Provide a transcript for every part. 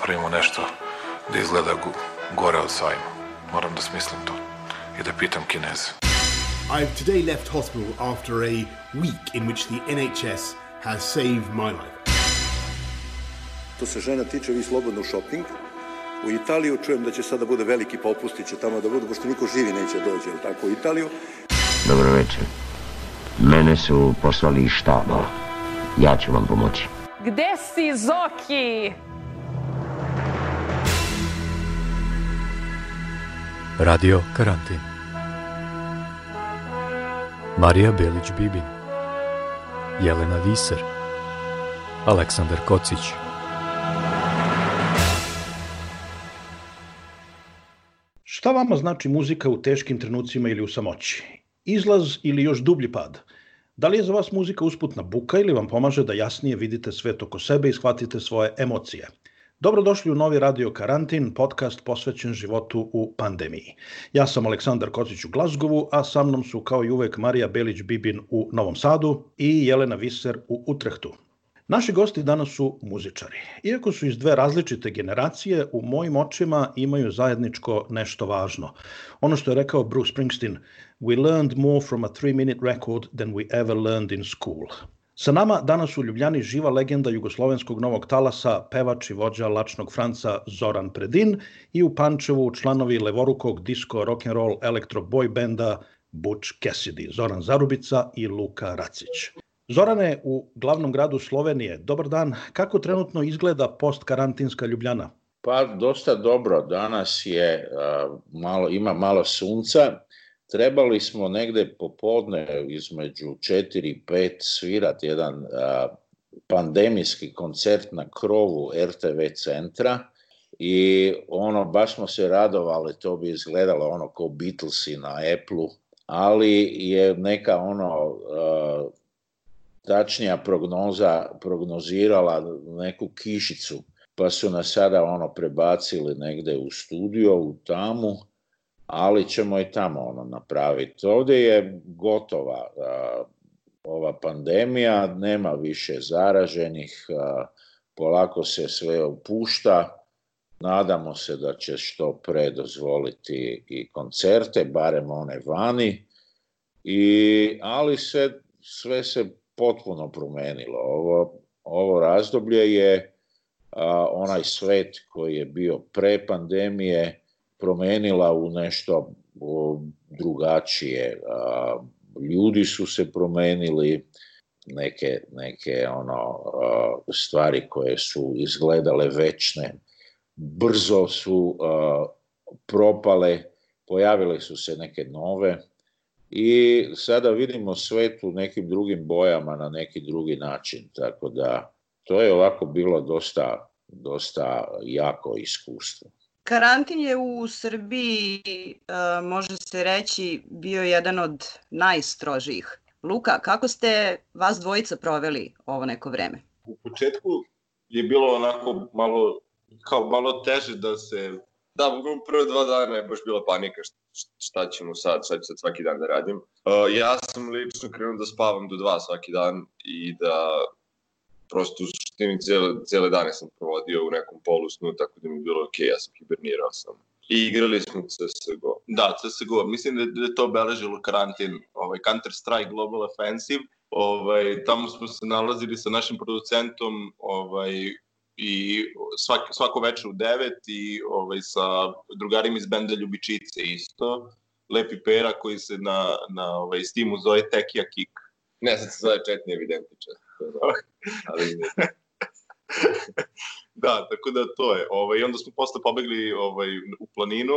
napravimo nešto da izgleda gore od sajma. Moram da smislim to i da pitam Kineze. I've today left hospital after a week in which the NHS has saved my life. To se žena tiče, vi slobodno shopping. U Italiju čujem da će sada bude veliki popust i će tamo da budu, pošto niko živi neće dođe, jel tako, u Italiju. Dobro večer. Mene su poslali iz štaba. Ja ću vam pomoći. Gde si, Zoki? Radio Karantin Marija Belić-Bibin Jelena Viser Aleksandar Kocić Šta vama znači muzika u teškim trenucima ili u samoći? Izlaz ili još dublji pad? Da li je za vas muzika usputna buka ili vam pomaže da jasnije vidite svet oko sebe i shvatite svoje emocije? Dobrodošli u novi Radio Karantin, podcast posvećen životu u pandemiji. Ja sam Aleksandar Kocić u Glazgovu, a sa mnom su kao i uvek Marija Belić-Bibin u Novom Sadu i Jelena Viser u Utrehtu. Naši gosti danas su muzičari. Iako su iz dve različite generacije, u mojim očima imaju zajedničko nešto važno. Ono što je rekao Bruce Springsteen, we learned more from a three-minute record than we ever learned in school. Sa nama danas u Ljubljani živa legenda jugoslovenskog novog talasa, pevač i vođa lačnog Franca Zoran Predin i u Pančevu članovi levorukog disco rock'n'roll elektro boy benda Butch Cassidy, Zoran Zarubica i Luka Racić. Zorane, u glavnom gradu Slovenije, dobar dan. Kako trenutno izgleda postkarantinska Ljubljana? Pa dosta dobro. Danas je uh, malo ima malo sunca, trebali smo negde popodne između 4 i 5 svirati jedan a, pandemijski koncert na krovu RTV centra i ono, baš smo se radovali, to bi izgledalo ono kao Beatlesi na apple ali je neka ono a, tačnija prognoza prognozirala neku kišicu, pa su nas sada ono prebacili negde u studio, u tamu, ali ćemo i tamo ono napraviti. Ovde je gotova a, ova pandemija, nema više zaraženih, a, polako se sve opušta, nadamo se da će što pre dozvoliti i koncerte, barem one vani, i, ali se, sve se potpuno promenilo. Ovo, ovo razdoblje je a, onaj svet koji je bio pre pandemije, promenila u nešto drugačije. Ljudi su se promenili, neke, neke ono, stvari koje su izgledale večne, brzo su propale, pojavile su se neke nove i sada vidimo svet u nekim drugim bojama na neki drugi način, tako da to je ovako bilo dosta, dosta jako iskustvo. Karantin je u Srbiji, e, može se reći, bio jedan od najstrožijih. Luka, kako ste vas dvojica proveli ovo neko vreme? U početku je bilo onako malo, kao malo teže da se... Da, u prve dva dana je baš bila panika, šta ćemo sad, šta ću sad svaki dan da radim. E, ja sam lično krenuo da spavam do dva svaki dan i da prosto u suštini cele, cele dane sam provodio u nekom polusnu, tako da mi je bilo okej, okay, ja sam hibernirao sam. I igrali smo CSGO. Da, CSGO. Mislim da, da je to obeležilo karantin. Ovaj, Counter-Strike Global Offensive. Ovaj, tamo smo se nalazili sa našim producentom ovaj, i svak, svako veče u 9 i ovaj, sa drugarima iz benda Ljubičice isto. Lepi Pera koji se na, na ovaj, Steamu zove Tekija Kick. Ne, sad se zove Četnije Videntičar ali... da, tako da to je. Ovaj, onda smo posle pobegli ovaj, u planinu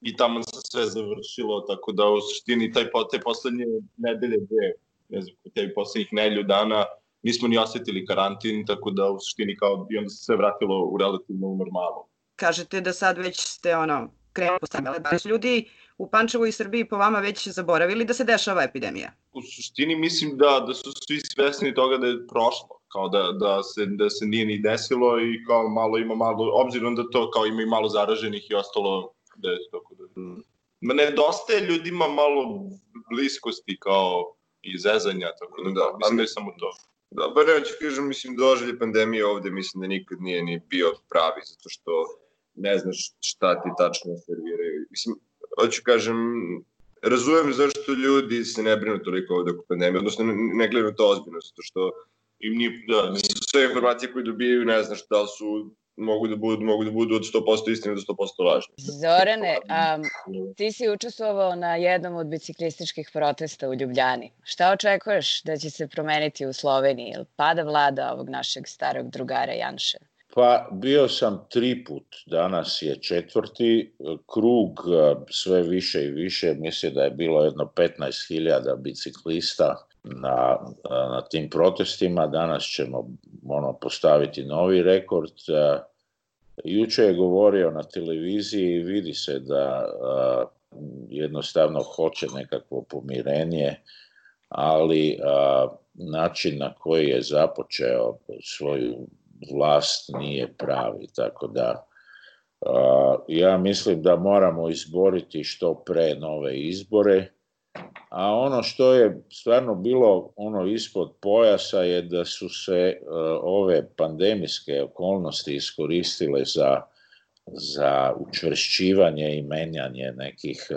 i tamo se sve završilo, tako da u suštini taj, te poslednje nedelje, dve, ne znam, te poslednjih nedelju dana, nismo ni osetili karantin, tako da u suštini kao i onda se sve vratilo u relativno normalno. Kažete da sad već ste ono krenulo postavljala. Da su ljudi u Pančevu i Srbiji po vama već zaboravili da se dešava epidemija? U suštini mislim da, da su svi svesni toga da je prošlo kao da, da, se, da se nije ni desilo i kao malo ima malo, obzirom da to kao ima i malo zaraženih i ostalo da je tako da... Ma nedostaje ljudima malo bliskosti kao i zezanja, tako da, da mislim da je samo to. Da, bar pa neću kažem, mislim, doželje pandemije ovde mislim da nikad nije ni bio pravi, zato što ne znaš šta ti tačno serviraju. Mislim, hoću kažem, razumem zašto ljudi se ne brinu toliko ovde oko pandemije, odnosno ne, ne gledaju to ozbiljno, zato što im nije, da, sve informacije koje dobijaju ne znaš da li su mogu da budu, mogu da budu od 100% istine do 100% lažne. Zorane, um, ti si učestvovao na jednom od biciklističkih protesta u Ljubljani. Šta očekuješ da će se promeniti u Sloveniji? Pada vlada ovog našeg starog drugara Janše? Pa bio sam tri put, danas je četvrti e, krug, e, sve više i više, mislim da je bilo jedno 15.000 biciklista na, e, na tim protestima, danas ćemo ono, postaviti novi rekord. Juče je govorio na televiziji i vidi se da jednostavno hoće nekakvo pomirenje, ali a, način na koji je započeo svoju vlast nije pravi, tako da ja mislim da moramo izboriti što pre nove izbore, a ono što je stvarno bilo ono ispod pojasa je da su se e, ove pandemijske okolnosti iskoristile za, za učvršćivanje i menjanje nekih e,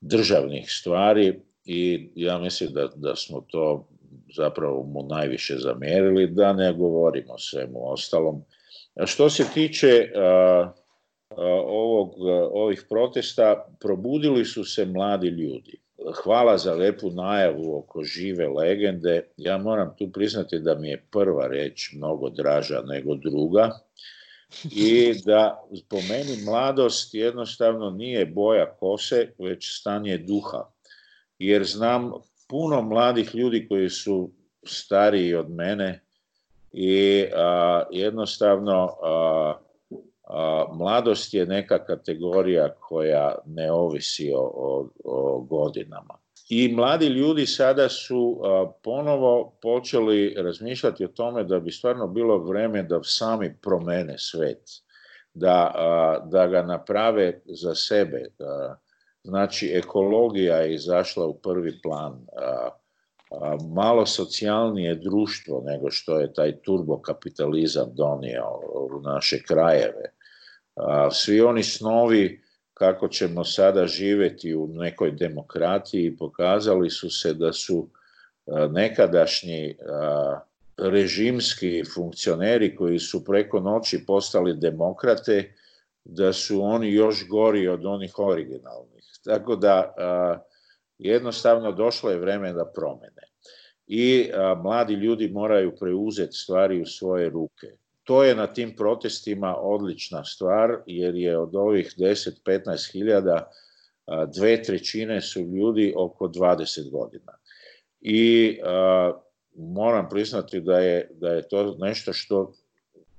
državnih stvari i ja mislim da, da smo to zapravo mu najviše zamerili, da ne govorimo svemu ostalom. Što se tiče a, a, ovog, a, ovih protesta, probudili su se mladi ljudi. Hvala za lepu najavu oko žive legende. Ja moram tu priznati da mi je prva reč mnogo draža nego druga i da po meni mladost jednostavno nije boja kose, već stanje duha. Jer znam puno mladih ljudi koji su stariji od mene i a, jednostavno a, a, mladost je neka kategorija koja ne ovisi o, o, o godinama. I mladi ljudi sada su a, ponovo počeli razmišljati o tome da bi stvarno bilo vreme da sami promene svet, da, a, da ga naprave za sebe, da, Znači, ekologija je izašla u prvi plan, malo socijalnije društvo nego što je taj turbokapitalizam donio u naše krajeve. A, svi oni snovi kako ćemo sada živeti u nekoj demokratiji pokazali su se da su nekadašnji režimski funkcioneri koji su preko noći postali demokrate, da su oni još gori od onih originalnih. Tako da jednostavno došlo je vreme da promene. I mladi ljudi moraju preuzeti stvari u svoje ruke. To je na tim protestima odlična stvar, jer je od ovih 10-15 hiljada dve trećine su ljudi oko 20 godina. I moram priznati da je, da je to nešto što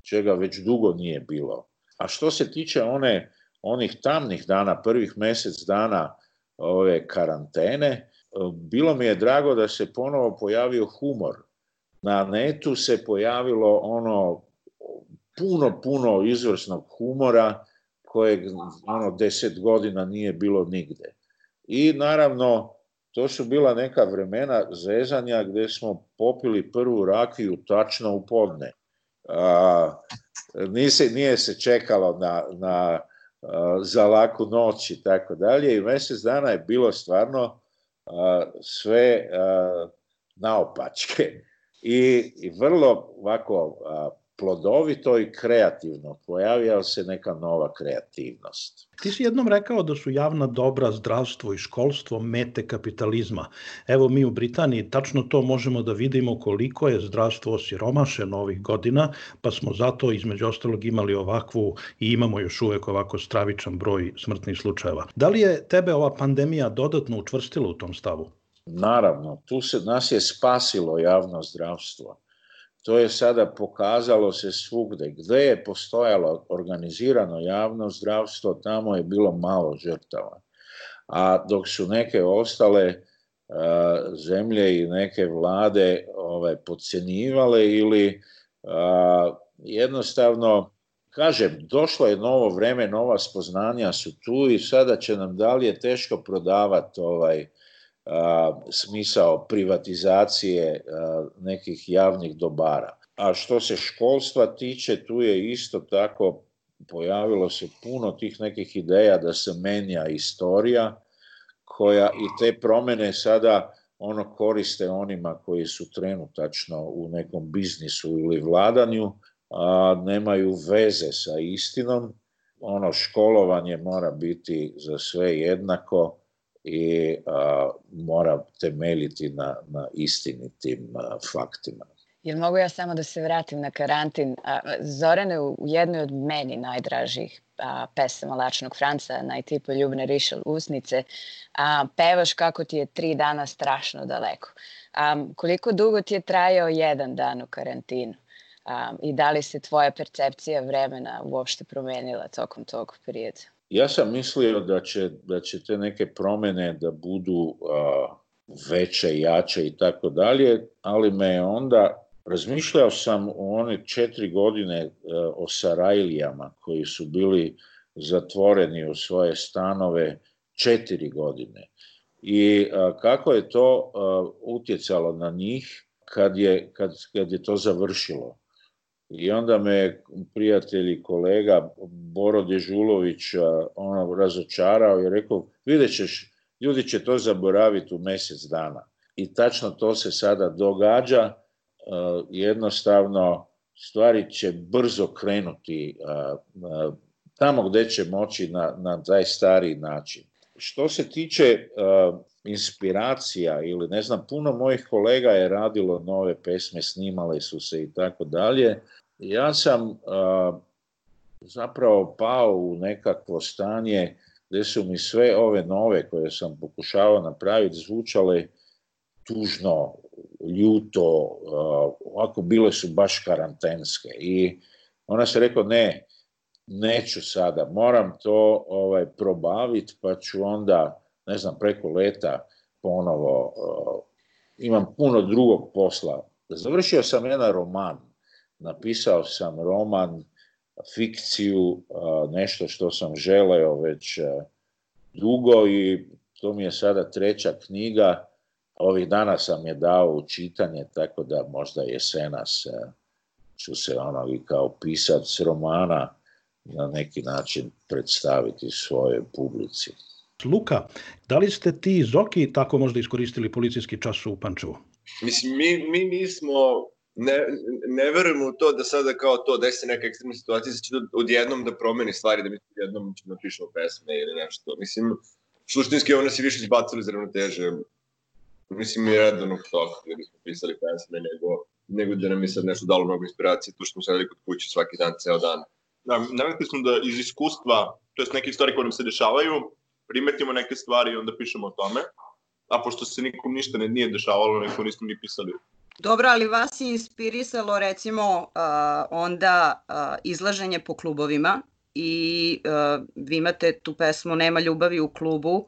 čega već dugo nije bilo. A što se tiče one onih tamnih dana, prvih mjesec dana ove karantene, bilo mi je drago da se ponovo pojavio humor. Na netu se pojavilo ono puno, puno izvrsnog humora kojeg ono deset godina nije bilo nigde. I naravno, to su bila neka vremena zezanja gdje smo popili prvu rakiju tačno u podne. A, nisi, nije se čekalo na, na za laku noć i tako dalje i mesec dana je bilo stvarno sve naopačke i, i vrlo ovako plodovito i kreativno pojavlja se neka nova kreativnost. Ti si jednom rekao da su javna dobra, zdravstvo i školstvo mete kapitalizma. Evo mi u Britaniji tačno to možemo da vidimo koliko je zdravstvo osiromašeno ovih godina, pa smo zato između ostalog imali ovakvu i imamo još uvek ovako stravičan broj smrtnih slučajeva. Da li je tebe ova pandemija dodatno učvrstila u tom stavu? Naravno, tu se nas je spasilo javno zdravstvo To je sada pokazalo se svugde. Gde je postojalo organizirano javno zdravstvo, tamo je bilo malo žrtava. A dok su neke ostale a, e, zemlje i neke vlade ovaj, podcenivale ili a, e, jednostavno kažem, došlo je novo vreme, nova spoznanja su tu i sada će nam dalje teško prodavati ovaj, a, smisao privatizacije nekih javnih dobara. A što se školstva tiče, tu je isto tako pojavilo se puno tih nekih ideja da se menja istorija koja i te promene sada ono koriste onima koji su trenutačno u nekom biznisu ili vladanju, a nemaju veze sa istinom. Ono školovanje mora biti za sve jednako, i a, mora temeljiti na, na istinitim a, faktima. Jel mogu ja samo da se vratim na karantin. A, Zoran u jednoj od meni najdražih a, pesama Lačnog Franca, na ljubne rišel usnice, a, pevaš kako ti je tri dana strašno daleko. A, koliko dugo ti je trajao jedan dan u karantinu? A, I da li se tvoja percepcija vremena uopšte promenila tokom tog perioda? ja sam mislio da će, da će te neke promene da budu a, veće, jače i tako dalje, ali me onda razmišljao sam o one četiri godine a, e, o Sarajlijama koji su bili zatvoreni u svoje stanove četiri godine i a, kako je to utjecalo na njih kad je, kad, kad je to završilo I onda me prijatelj i kolega Boro Dežulović ono razočarao i rekao, vidjet ćeš, ljudi će to zaboraviti u mjesec dana. I tačno to se sada događa, jednostavno stvari će brzo krenuti tamo gdje će moći na, na taj stari način. Što se tiče inspiracija ili ne znam, puno mojih kolega je radilo nove pesme, snimale su se i tako dalje. Ja sam a, zapravo pao u nekakvo stanje gde su mi sve ove nove koje sam pokušavao napraviti zvučale tužno, ljuto, a, ovako bile su baš karantenske i ona se rekao ne, neću sada, moram to ovaj probaviti pa ću onda ne znam, preko leta ponovo, uh, imam puno drugog posla. Završio sam jedan roman, napisao sam roman, fikciju, uh, nešto što sam želeo već uh, dugo i to mi je sada treća knjiga. Ovih dana sam je dao u čitanje, tako da možda jesenas ću se ono i kao pisac romana na neki način predstaviti svojoj publici. Luka, da li ste ti Zoki tako možda iskoristili policijski čas u Pančevu? Mislim, mi, mi nismo ne, ne verujem u to da sada kao to desi neka ekstremna situacija, da će odjednom da promeni stvari, da mi odjednom ćemo napišemo da pesme ili nešto. Mislim, suštinski ovo se više izbacilo iz ravnoteže. Mislim, mi je redano to da bismo pisali pesme, nego, nego da nam je sad nešto dalo mnogo inspiracije, to što smo sedeli kod kuće svaki dan, ceo dan. Da, navikli smo da iz iskustva, to je neke stvari koje nam se dešavaju, primetimo neke stvari i onda pišemo o tome, a pošto se nikom ništa ne, nije dešavalo, neko nismo ni pisali. Dobro, ali vas je inspirisalo recimo uh, onda uh, izlaženje po klubovima i uh, vi imate tu pesmu Nema ljubavi u klubu, uh,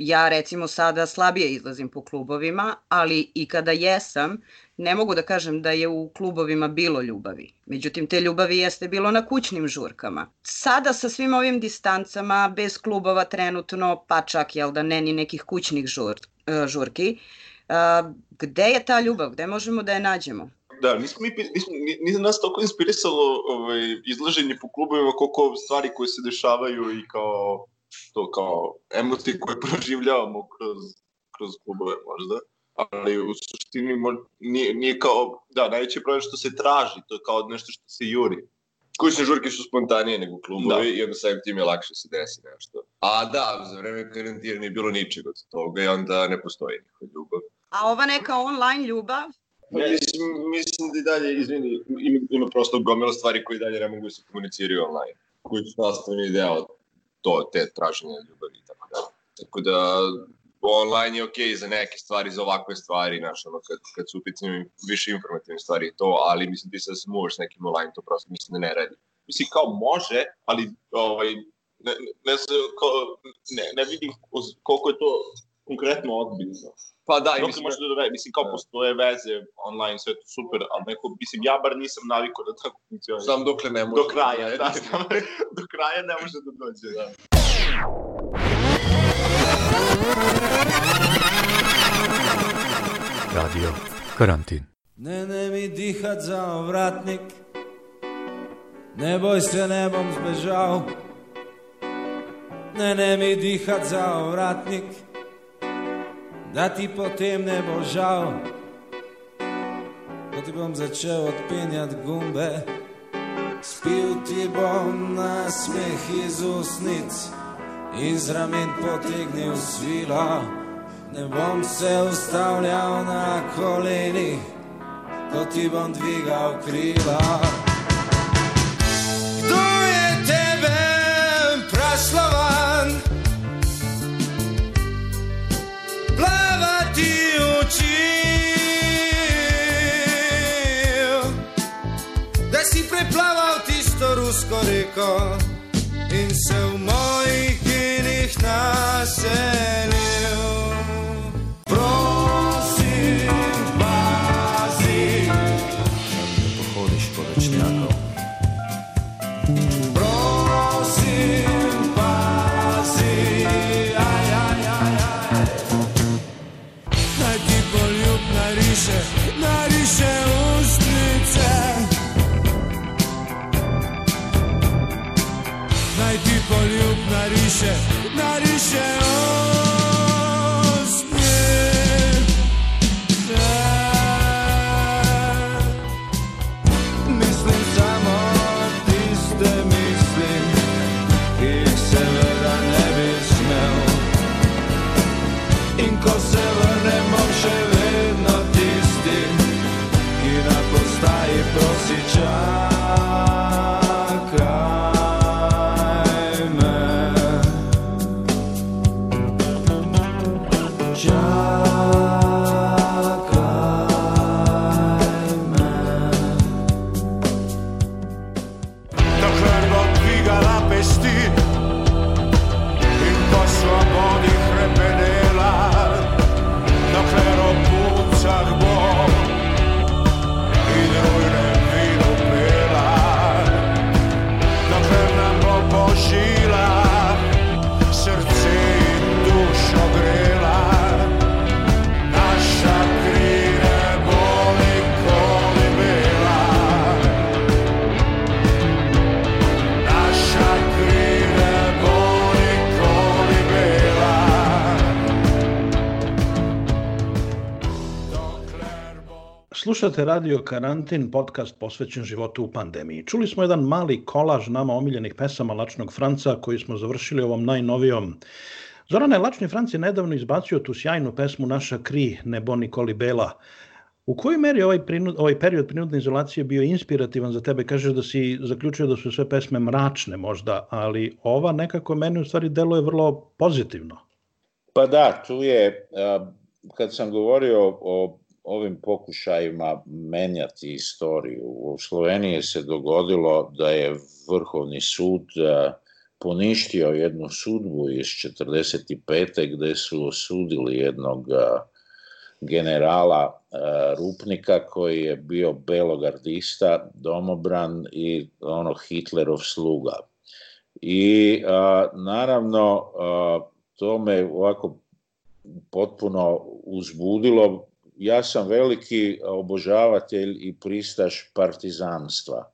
ja recimo sada slabije izlazim po klubovima, ali i kada jesam, ne mogu da kažem da je u klubovima bilo ljubavi. Međutim, te ljubavi jeste bilo na kućnim žurkama. Sada sa svim ovim distancama, bez klubova trenutno, pa čak jel da ne ni nekih kućnih žur, e, žurki, gde je ta ljubav, gde možemo da je nađemo? da, nismo mi, nismo, nisam nas toliko inspirisalo ovaj, izlaženje po klubovima koliko stvari koje se dešavaju i kao to kao emocije koje proživljavamo kroz, kroz klubove možda. Ali u suštini možda, nije, nije kao, da, najveći problem što se traži, to je kao nešto što se juri. Kućne žurke su spontanije nego klubovi da. i onda samim tim je lakše se desi nešto. A da, za vreme karantina nije bilo ničeg od toga i onda ne postoji njihova ljubav. A ova neka online ljubav, Ja, mislim, mislim da i dalje, izvini, ima, ima prosto gomila stvari koje dalje ne mogu da se komuniciraju online, koji su nastavni deo to, te traženje ljubavi i tako da. Tako da, online je okej okay za neke stvari, za ovakve stvari, znaš, ono, kad, kad su upitanju više informativne stvari to, ali mislim ti sad se možeš nekim online, to prosto mislim da ne radi. Mislim, kao može, ali ovaj, ne, ne, ne, kao, ne, ne vidim koliko je to konkretno odbiljno. Pa da, i mislim... Možeš da mislim, kao da. postoje veze online, sve to super, ali neko, mislim, ja bar nisam navikao da tako funkcionira. Znam dokle ne može. Do kraja, da, da znam, do kraja ne može da dođe, da. Radio Karantin Nene mi dihat za ovratnik Ne boj se, ne bom zbežal Nene mi dihat za ovratnik da ti potem ne bo žal, ko ti bom začel odpenjati gumbe. Spil ti bom na smeh iz usnic in z ramen potegnil svilo. Ne bom se ustavljal na kolenih, ko ti bom dvigal krila. priplaval tisto rusko reko in se v mojih genih naselil. Yeah. Slušate Radio Karantin, podcast posvećen životu u pandemiji. Čuli smo jedan mali kolaž nama omiljenih pesama Lačnog Franca koji smo završili ovom najnovijom. Zorane Lačni Franci nedavno izbacio tu sjajnu pesmu Naša kri, nebo Nikoli Bela. U kojoj meri ovaj, prinud, ovaj period prinudne izolacije bio inspirativan za tebe? Kažeš da si zaključio da su sve pesme mračne možda, ali ova nekako meni u stvari deluje vrlo pozitivno. Pa da, tu je, kad sam govorio o ovim pokušajima menjati istoriju. U Sloveniji se dogodilo da je Vrhovni sud eh, poništio jednu sudbu iz 45. gde su osudili jednog eh, generala eh, Rupnika koji je bio belogardista, domobran i ono Hitlerov sluga. I a, naravno a, to me ovako potpuno uzbudilo ja sam veliki obožavatelj i pristaš partizanstva.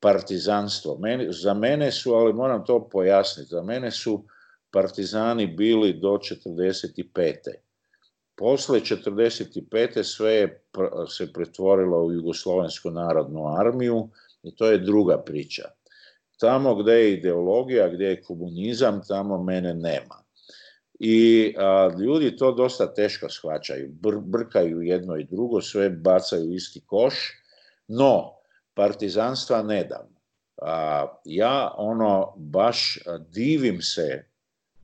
Partizanstvo. Meni, za mene su, ali moram to pojasniti, za mene su partizani bili do 45. Posle 45. sve je se pretvorilo u Jugoslovensku narodnu armiju i to je druga priča. Tamo gde je ideologija, gdje je komunizam, tamo mene nema i a, ljudi to dosta teško shvaćaju, Br brkaju jedno i drugo, sve bacaju isti koš, no partizanstva ne dam. A, ja ono baš divim se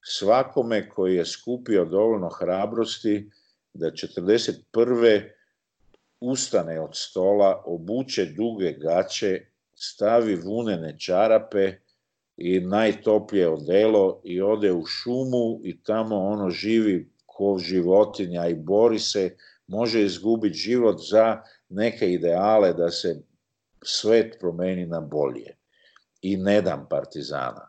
svakome koji je skupio dovoljno hrabrosti da 41. ustane od stola, obuče duge gaće, stavi vunene čarape i najtoplije odelo i ode u šumu i tamo ono živi ko životinja i bori se, može izgubiti život za neke ideale da se svet promeni na bolje. I ne dam partizana.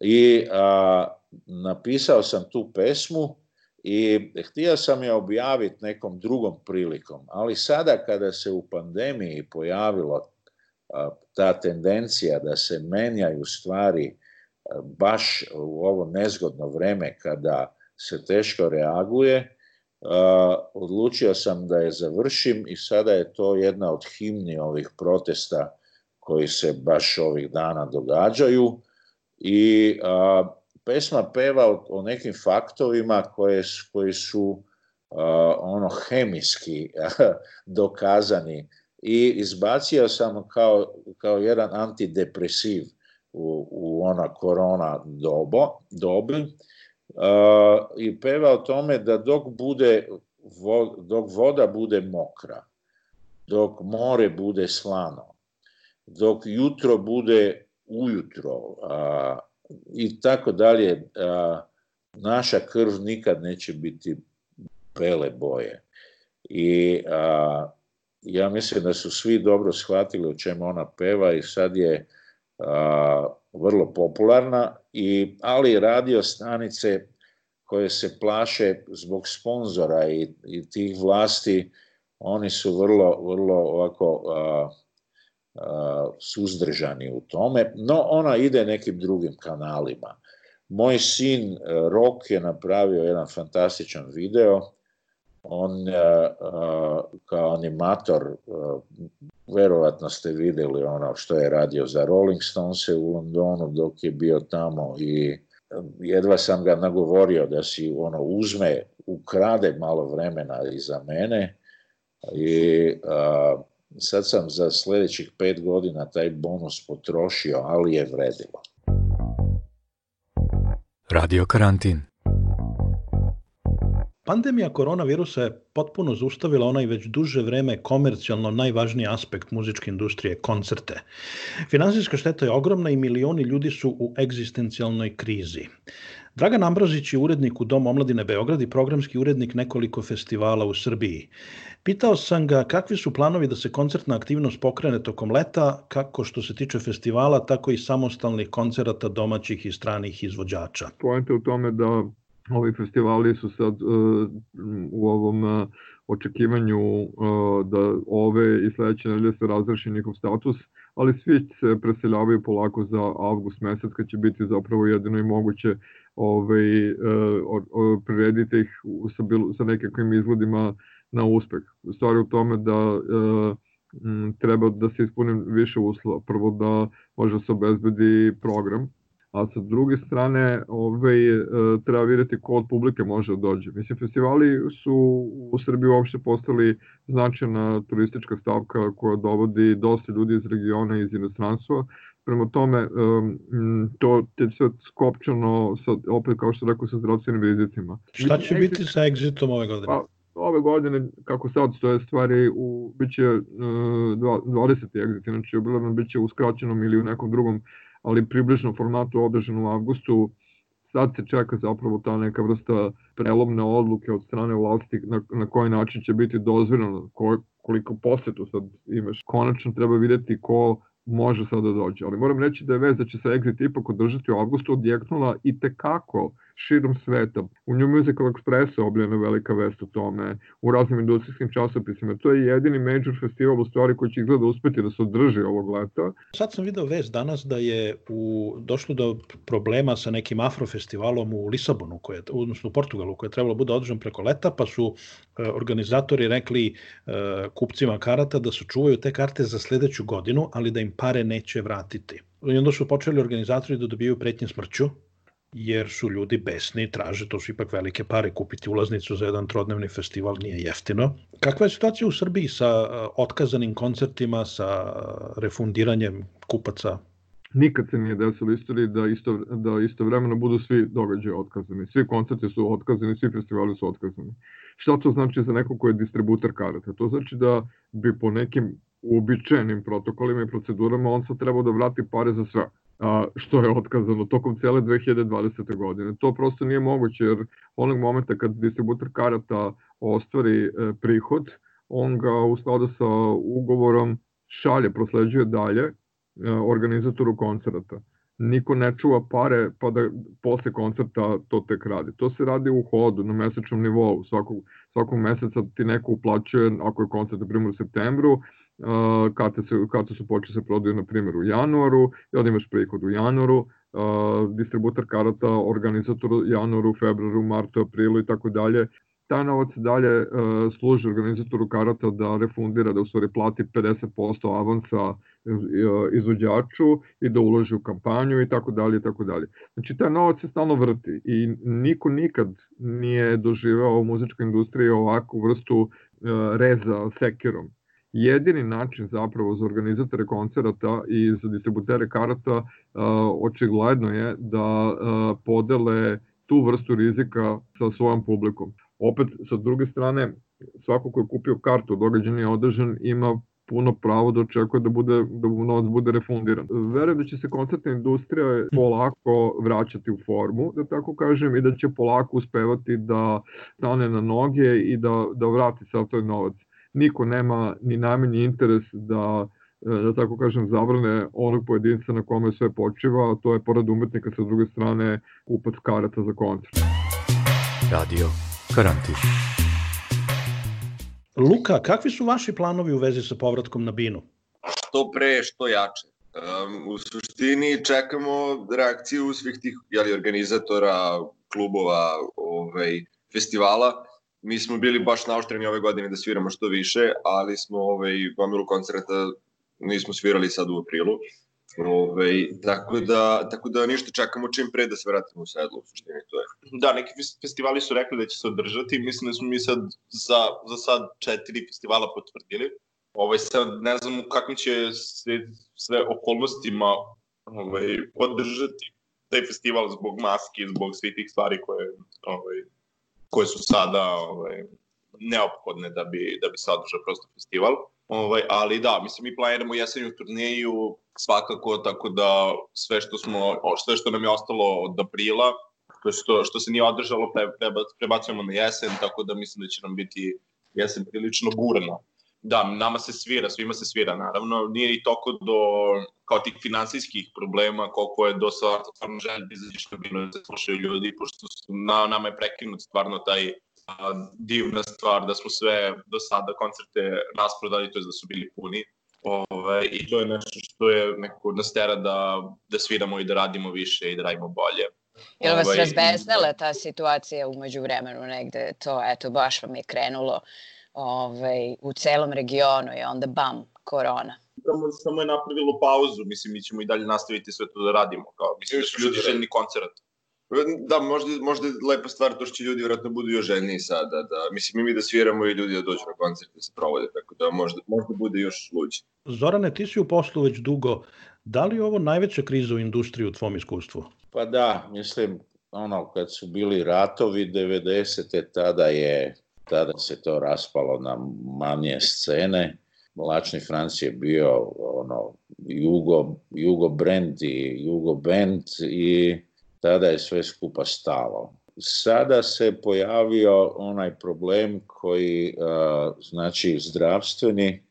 I a, napisao sam tu pesmu i htio sam je objaviti nekom drugom prilikom, ali sada kada se u pandemiji pojavilo ta tendencija da se menjaju stvari baš u ovo nezgodno vreme kada se teško reaguje, odlučio sam da je završim i sada je to jedna od himni ovih protesta koji se baš ovih dana događaju i pesma peva o, nekim faktovima koje, koji su ono hemijski dokazani i izbacio sam kao, kao jedan antidepresiv u, u ona korona dobo, dobi uh, i peva o tome da dok, bude, vo, dok voda bude mokra, dok more bude slano, dok jutro bude ujutro uh, i tako dalje, uh, naša krv nikad neće biti bele boje. I uh, ja mislim da su svi dobro shvatili o čemu ona peva i sad je a, vrlo popularna, i, ali radio stanice koje se plaše zbog sponzora i, i tih vlasti, oni su vrlo, vrlo ovako a, a, suzdržani u tome, no ona ide nekim drugim kanalima. Moj sin eh, Rok je napravio jedan fantastičan video on e, e, kao animator e, verovatno ste videli ono što je radio za Rolling Stonese u Londonu dok je bio tamo i jedva sam ga nagovorio da si ono uzme ukrade malo vremena za mene i a, sad sam za sledećih pet godina taj bonus potrošio ali je vredilo Radio karantin Pandemija koronavirusa je potpuno zaustavila onaj već duže vreme komercijalno najvažniji aspekt muzičke industrije, koncerte. Finansijska šteta je ogromna i milioni ljudi su u egzistencijalnoj krizi. Dragan Ambrozić je urednik u Dom omladine Beograd i programski urednik nekoliko festivala u Srbiji. Pitao sam ga kakvi su planovi da se koncertna aktivnost pokrene tokom leta, kako što se tiče festivala, tako i samostalnih koncerata domaćih i stranih izvođača. Poenta u tome da ovi festivali su sad uh, u ovom e, očekivanju e, da ove i sledeće nedelje se razreši njihov status, ali svi se preseljavaju polako za avgust mesec kad će biti zapravo jedino i moguće ovaj, uh, prirediti ih sa, bilo, sa nekakvim izgledima na uspeh. Stvar je u tome da treba da se ispuni više uslova. Prvo da može da se obezbedi program, a sa druge strane ovaj, e, treba vidjeti ko od publike može da dođe. Mislim, festivali su u Srbiji uopšte postali značajna turistička stavka koja dovodi dosta ljudi iz regiona i iz inostranstva, Prema tome, e, to je sve skopčano, sa, opet kao što rekao, sa zdravstvenim rizitima. Šta će biti sa exitom ove godine? Pa, ove godine, kako sad stoje stvari, u, bit će 20. E, exit, znači obilavno bit će uskraćeno ili u nekom drugom uh, ali približno formatu održan u avgustu, sad se čeka zapravo ta neka vrsta prelomne odluke od strane vlasti na, na koji način će biti dozvoljeno, ko, koliko posetu sad imaš. Konačno treba videti ko može sada da dođe. Ali moram reći da je vez da će se exit ipak održati u avgustu odjeknula i tekako širom sveta. U New Musical Expressu objavljena velika vest o tome, u raznim industrijskim časopisima. To je jedini major festival u stvari koji će izgleda uspeti da se održi ovog leta. Sad sam video vest danas da je u, došlo do problema sa nekim afrofestivalom u Lisabonu, koje, odnosno u Portugalu, koje je trebalo da bude održan preko leta, pa su e, organizatori rekli e, kupcima karata da čuvaju te karte za sledeću godinu, ali da im pare neće vratiti. I onda su počeli organizatori da dobiju pretnje smrću jer su ljudi besni i traže, to su ipak velike pare, kupiti ulaznicu za jedan trodnevni festival nije jeftino. Kakva je situacija u Srbiji sa eh, otkazanim koncertima, sa eh, refundiranjem kupaca? Nikad se nije desilo istoriji da, isto, da istovremeno budu svi događaje otkazani. Svi koncerti su otkazani, svi festivali su otkazani. Šta to znači za neko ko je distributer karata? To znači da bi po nekim uobičajenim protokolima i procedurama, on sad treba da vrati pare za sve što je otkazano tokom cele 2020. godine. To prosto nije moguće jer onog momenta kad distributor karata ostvari e, prihod, on ga u skladu sa ugovorom šalje, prosleđuje dalje e, organizatoru koncerta. Niko ne čuva pare pa da posle koncerta to tek radi. To se radi u hodu, na mesečnom nivou. Svakog, svakog meseca ti neko uplaćuje, ako je koncert na primjer u septembru, uh, karte, se, karte su počeli se prodaju, na primjer, u januaru i onda imaš prihod u januaru, Uh, distributor karata, organizator januaru, februaru, martu, aprilu i tako dalje. Taj novac dalje uh, služi organizatoru karata da refundira, da u stvari plati 50% avansa uh, izvođaču i da uloži u kampanju i tako dalje i tako dalje. Znači taj novac se stalno vrti i niko nikad nije doživao u muzičkoj industriji ovakvu vrstu e, reza sekirom jedini način zapravo za organizatore koncerata i za distributere karata očigledno je da podele tu vrstu rizika sa svojom publikom. Opet, sa druge strane, svako ko je kupio kartu, događan je održan, ima puno pravo da očekuje da bude da novac bude refundiran. Verujem da će se koncertna industrija polako vraćati u formu, da tako kažem, i da će polako uspevati da stane na noge i da, da vrati sav toj novac niko nema ni najmanji interes da e, da tako kažem, zabrane onog pojedinca na kome sve počiva, a to je pored umetnika sa druge strane kupac karata za koncert. Radio Karantin. Luka, kakvi su vaši planovi u vezi sa povratkom na Binu? Što pre, što jače. u suštini čekamo reakciju svih tih jeli, organizatora, klubova, ovaj, festivala mi smo bili baš naoštreni ove godine da sviramo što više, ali smo ovaj, gomilu koncerta nismo svirali sad u aprilu. Ove, ovaj, tako, da, tako da ništa, čekamo čim pre da se vratimo u sedlo, u suštini to je. Da, neki festivali su rekli da će se održati, mislim da smo mi sad za, za sad četiri festivala potvrdili. Ovaj, sad ne znam u kakvim će se sve okolnostima ovaj, održati taj festival zbog maske, zbog svih tih stvari koje ovaj, koje su sada ovaj, neophodne da bi, da bi se održao prosto festival. Ovaj, ali da, mislim, mi planiramo jesenju turneju svakako, tako da sve što, smo, sve što nam je ostalo od aprila, to što, što se nije održalo, pre, prebacujemo na jesen, tako da mislim da će nam biti jesen prilično burna Da, nama se svira, svima se svira, naravno. Nije i toliko do kao tih finansijskih problema, koliko je do stvarno želj da izađeš na bilo da se slušaju ljudi, pošto su, na, nama je prekinut stvarno taj a, divna stvar da smo sve do sada koncerte rasprodali, to je da su bili puni. Ove, ovaj, I to je nešto što je neko nas tera da, da sviramo i da radimo više i da radimo bolje. Je li vas ovaj, ta situacija umeđu vremenu negde? To, eto, baš vam je krenulo ovaj, u celom regionu je onda bam, korona. Samo, samo je napravilo pauzu, mislim, mi ćemo i dalje nastaviti sve to da radimo. Kao, mislim, da su ljudi da željni koncert. Da, možda, možda je lepa stvar to što će ljudi vjerojatno budu još željniji sada. Da, mislim, i mi da sviramo i ljudi da dođu na koncert da se provode, tako da možda, možda bude još luđe. Zorane, ti si u poslu već dugo. Da li je ovo najveća kriza u industriji u tvom iskustvu? Pa da, mislim, ono, kad su bili ratovi 90. tada je Tada se to raspalo na manje scene. Mlačni Franc je bio ono, jugo, jugo brand i jugo band i tada je sve skupa stalo. Sada se pojavio onaj problem koji, znači zdravstveni,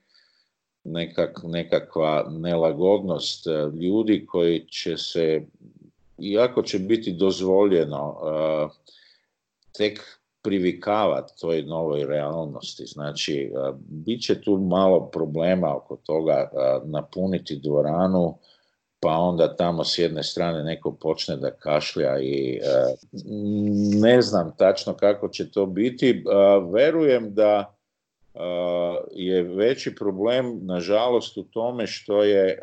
nekak, nekakva nelagodnost ljudi koji će se, iako će biti dozvoljeno, tek privikavati toj novoj realnosti. Znači, e, bit će tu malo problema oko toga e, napuniti dvoranu, pa onda tamo s jedne strane neko počne da kašlja i e, ne znam tačno kako će to biti. Verujem da je veći problem, nažalost, u tome što je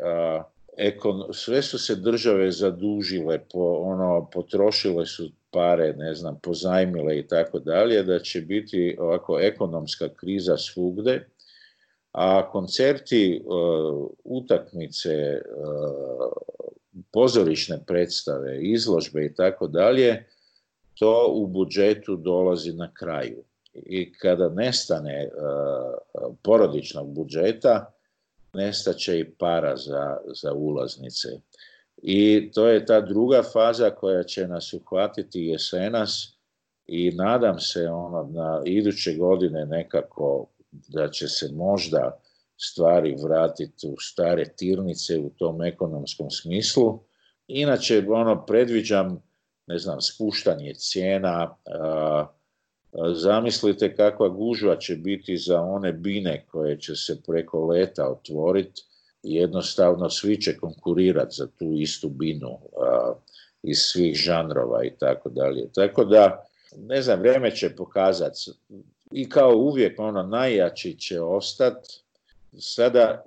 ekon, sve su se države zadužile, po, ono, potrošile su pare, ne znam, pozajmile i tako dalje, da će biti ovako ekonomska kriza svugde, a koncerti, e, utakmice, e, pozorišne predstave, izložbe i tako dalje, to u budžetu dolazi na kraju. I kada nestane e, porodičnog budžeta, nestaće i para za, za ulaznice I to je ta druga faza koja će nas uhvatiti jesenas i nadam se ono na iduće godine nekako da će se možda stvari vratiti u stare tirnice u tom ekonomskom smislu. Inače, ono, predviđam, ne znam, spuštanje cijena, a, Zamislite kakva gužva će biti za one bine koje će se preko leta otvoriti jednostavno svi će konkurirati za tu istu binu a, iz svih žanrova i tako dalje. Tako da, ne znam, vrijeme će pokazati i kao uvijek ono najjači će ostati. Sada,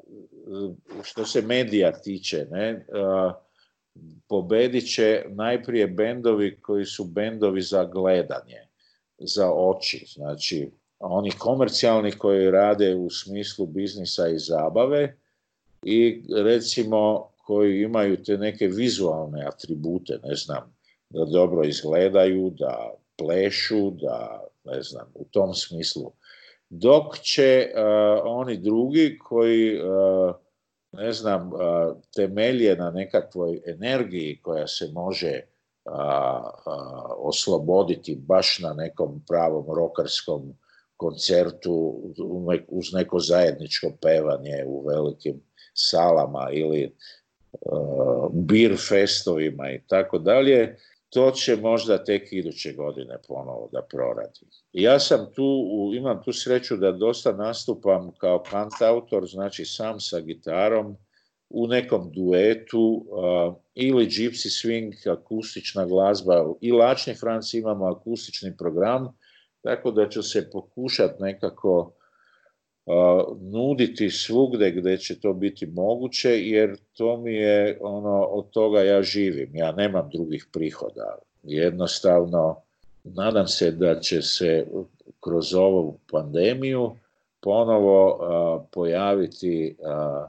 što se medija tiče, ne, a, pobedit će najprije bendovi koji su bendovi za gledanje, za oči. Znači, oni komercijalni koji rade u smislu biznisa i zabave, i recimo koji imaju te neke vizualne atribute, ne znam, da dobro izgledaju, da plešu, da ne znam, u tom smislu. Dok će uh, oni drugi koji uh, ne znam, uh, temelje na nekakvoj energiji koja se može osloboditi baš na nekom pravom rokarskom koncertu uz neko zajedničko pevanje u velikim salama ili uh, e, bir festovima i tako dalje, to će možda tek iduće godine ponovo da proradi. Ja sam tu, imam tu sreću da dosta nastupam kao kantautor, znači sam sa gitarom, u nekom duetu uh, ili Gypsy Swing, akustična glazba i Lačni Franci imamo akustični program, tako da ću se pokušati nekako nuditi svugde gde će to biti moguće, jer to mi je, ono, od toga ja živim, ja nemam drugih prihoda. Jednostavno, nadam se da će se kroz ovu pandemiju ponovo a, pojaviti a,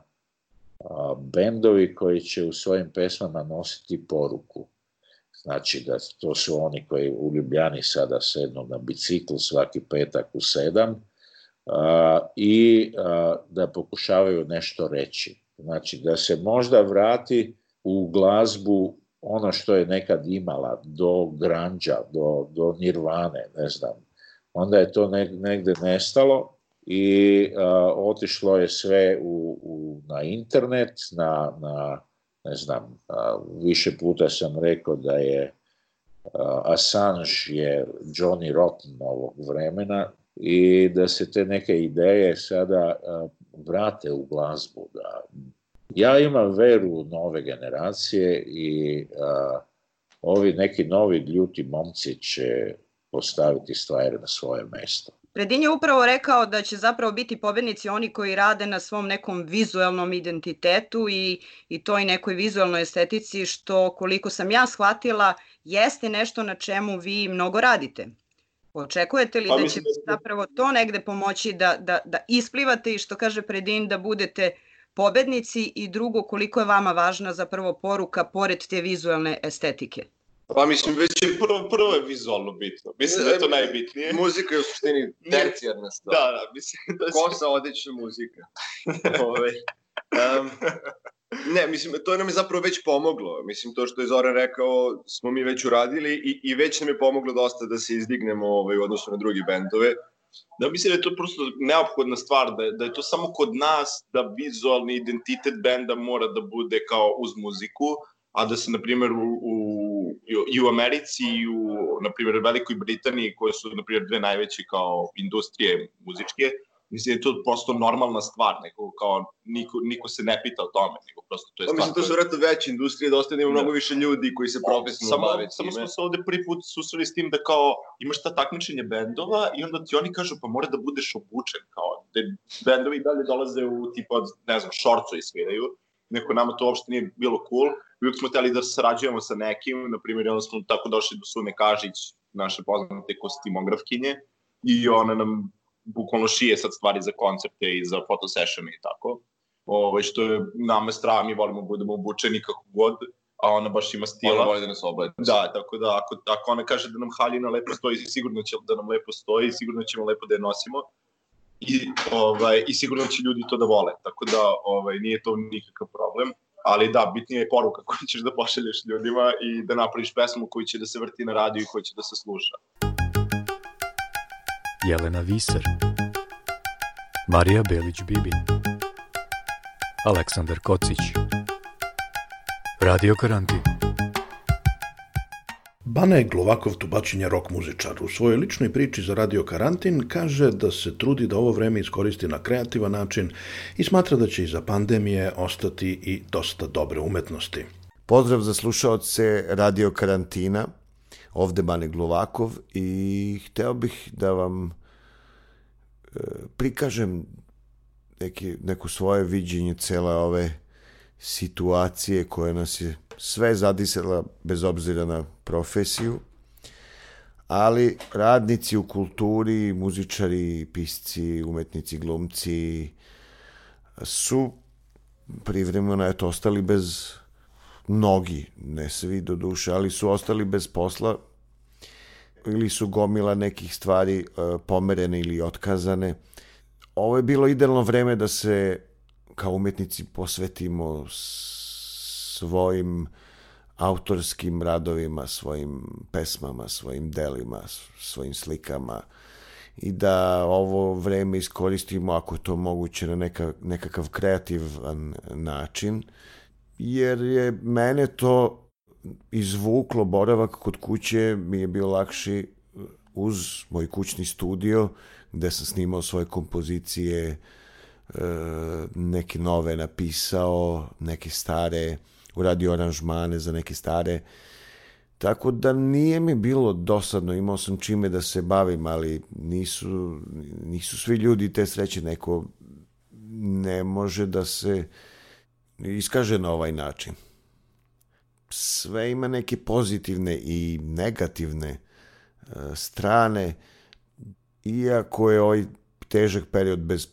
a, bendovi koji će u svojim pesmama nositi poruku. Znači da to su oni koji u Ljubljani sada sednu na bicikl svaki petak u sedam, i da pokušavaju nešto reći. Znači da se možda vrati u glazbu ono što je nekad imala, do granđa, do, do nirvane, ne znam. Onda je to negde nestalo i a, otišlo je sve u, u, na internet, na, na ne znam, a, više puta sam rekao da je a, Assange je Johnny Rotten ovog vremena, i da se te neke ideje sada vrate u glazbu. Da. Ja imam veru u nove generacije i a, ovi neki novi ljuti momci će postaviti stvari na svoje mesto. Predin je upravo rekao da će zapravo biti pobednici oni koji rade na svom nekom vizuelnom identitetu i, i toj nekoj vizuelnoj estetici što koliko sam ja shvatila jeste nešto na čemu vi mnogo radite. Očekujete li pa, da će da... zapravo to negde pomoći da, da, da isplivate i što kaže Predin da budete pobednici i drugo koliko je vama važna zapravo poruka pored te vizualne estetike? Pa mislim, već je prvo, prvo je vizualno bitno. Mislim da je to najbitnije. Muzika je u suštini tercijarna stvar. Da, da, mislim da se... Kosa, odeća, muzika. Ove. Ovaj. Um, ne, mislim, to nam je zapravo već pomoglo. Mislim, to što je Zoran rekao smo mi već uradili i, i već nam je pomoglo dosta da se izdignemo ovaj, u odnosu na drugi bendove. Da mislim da je to prosto neophodna stvar, da je, da je to samo kod nas da vizualni identitet benda mora da bude kao uz muziku, a da se, na primjer, u, u, i u Americi i u, na primjer, Velikoj Britaniji, koje su, na primjer, dve najveće kao industrije muzičke, mislim da je to prosto normalna stvar, nego kao niko, niko se ne pita o tome, nego prosto to je pa, stvar. Mislim, to su vratno veće industrije, dosta da ima da. mnogo više ljudi koji se da, profesno bave time. Samo smo se ovde prvi put susreli s tim da kao imaš ta takmičenje bendova i onda ti oni kažu pa mora da budeš obučen, kao da bendovi dalje dolaze u tipa, ne znam, šorcu i sviraju, neko nama to uopšte nije bilo cool, uvijek smo hteli da sarađujemo sa nekim, na primjer, onda smo tako došli do Sune Kažić, naše poznate kostimografkinje, i ona nam bukvalno šije sad stvari za koncerte i za fotosessione i tako. Ovo, ovaj, što je nama strava, mi volimo budemo obučeni kako god, a ona baš ima stila. Ona voli da nas oblede. Da, tako da ako, ako ona kaže da nam haljina lepo stoji, sigurno će da nam lepo stoji, sigurno ćemo lepo da je nosimo i, ovaj, i sigurno će ljudi to da vole, tako da ovaj, nije to nikakav problem, ali da, bitnija je poruka koju ćeš da pošalješ ljudima i da napraviš pesmu koju će da se vrti na radiju i koju će da se sluša. Jelena Viser, Marija Belić-Bibin, Aleksandar Kocić, Radio Karantin. Bana je Glovakov tubačin je rok muzičar. U svojoj ličnoj priči za Radio Karantin kaže da se trudi da ovo vreme iskoristi na kreativan način i smatra da će iza pandemije ostati i dosta dobre umetnosti. Pozdrav za slušaoce Radio Karantina – ovde Bane Glovakov i hteo bih da vam e, prikažem neke, neko svoje viđenje cele ove situacije koja nas je sve zadisala bez obzira na profesiju, ali radnici u kulturi, muzičari, pisci, umetnici, glumci su privremeno eto, ostali bez mnogi, ne svi do duše, ali su ostali bez posla ili su gomila nekih stvari e, pomerene ili otkazane. Ovo je bilo idealno vreme da se kao umetnici posvetimo svojim autorskim radovima, svojim pesmama, svojim delima, svojim slikama i da ovo vreme iskoristimo ako je to moguće na neka, nekakav kreativan način. Uh, jer je mene to izvuklo boravak kod kuće mi je bio lakši uh, uz moj kućni studio gde sam snimao svoje kompozicije uh, neke nove napisao neke stare uradio aranžmane za neke stare tako da nije mi bilo dosadno imao sam čime da se bavim ali nisu nisu svi ljudi te sreće neko ne može da se iskaže na ovaj način. Sve ima neke pozitivne i negativne e, strane, iako je ovaj težak period bez,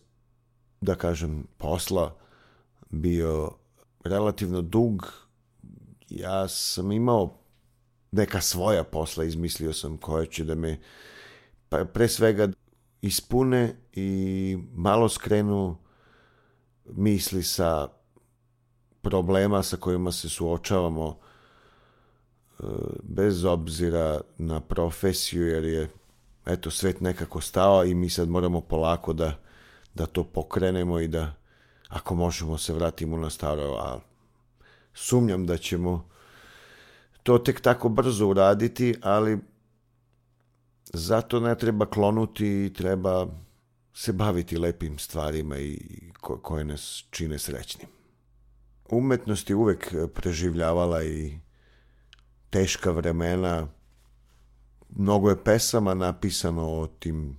da kažem, posla bio relativno dug, ja sam imao neka svoja posla, izmislio sam koja će da me pa pre svega ispune i malo skrenu misli sa problema sa kojima se suočavamo e, bez obzira na profesiju jer je eto svet nekako stao i mi sad moramo polako da, da to pokrenemo i da ako možemo se vratimo na staro, a sumnjam da ćemo to tek tako brzo uraditi, ali zato ne treba klonuti i treba se baviti lepim stvarima i koje nas čine srećnim umetnost je uvek eh, preživljavala i teška vremena. Mnogo je pesama napisano o tim,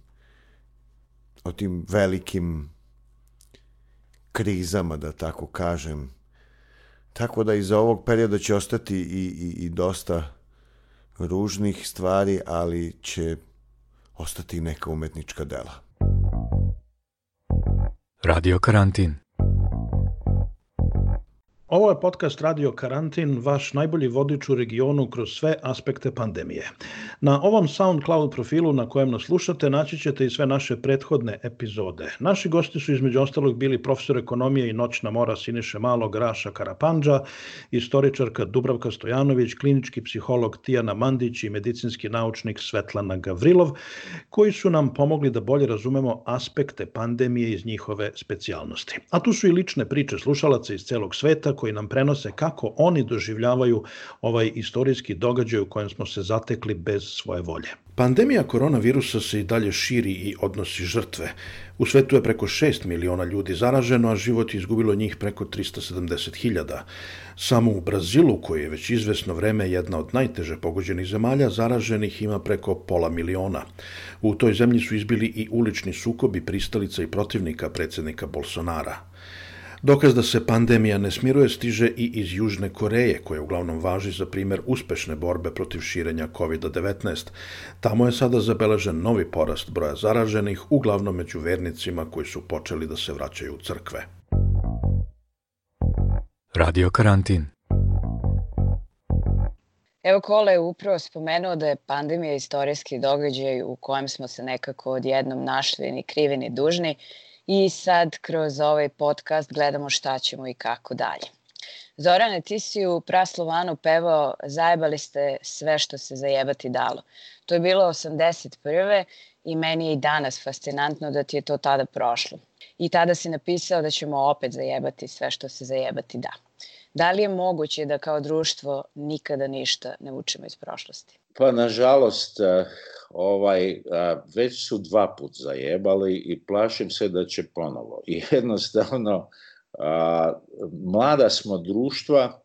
o tim velikim krizama, da tako kažem. Tako da iza ovog perioda će ostati i, i, i dosta ružnih stvari, ali će ostati neka umetnička dela. Radio Karantin Ovo je podcast Radio Karantin, vaš najbolji vodič u regionu kroz sve aspekte pandemije. Na ovom SoundCloud profilu na kojem nas slušate naći ćete i sve naše prethodne epizode. Naši gosti su između ostalog bili profesor ekonomije i noćna mora Siniše Malog Raša Karapanđa, istoričarka Dubravka Stojanović, klinički psiholog Tijana Mandić i medicinski naučnik Svetlana Gavrilov, koji su nam pomogli da bolje razumemo aspekte pandemije iz njihove specijalnosti. A tu su i lične priče slušalaca iz celog sveta koji nam prenose kako oni doživljavaju ovaj istorijski događaj u kojem smo se zatekli bez svoje volje. Pandemija koronavirusa se i dalje širi i odnosi žrtve. U svetu je preko 6 miliona ljudi zaraženo, a život je izgubilo njih preko 370 hiljada. Samo u Brazilu, koji je već izvesno vreme jedna od najteže pogođenih zemalja, zaraženih ima preko pola miliona. U toj zemlji su izbili i ulični sukobi pristalica i protivnika predsednika Bolsonara. Dokaz da se pandemija ne smiruje stiže i iz Južne Koreje, koja uglavnom važi za primer uspešne borbe protiv širenja COVID-19. Tamo je sada zabeležen novi porast broja zaraženih, uglavnom među vernicima koji su počeli da se vraćaju u crkve. Radio karantin. Evo Kole je upravo spomenuo da je pandemija istorijski događaj u kojem smo se nekako odjednom našli ni krivi ni dužni i sad kroz ovaj podcast gledamo šta ćemo i kako dalje. Zorane, ti si u Praslovanu pevao Zajebali ste sve što se zajebati dalo. To je bilo 81. i meni je i danas fascinantno da ti je to tada prošlo. I tada si napisao da ćemo opet zajebati sve što se zajebati da. Da li je moguće da kao društvo nikada ništa ne učimo iz prošlosti? Pa nažalost, eh, ovaj, eh, već su dva put zajebali i plašim se da će ponovo. I jednostavno, a, eh, mlada smo društva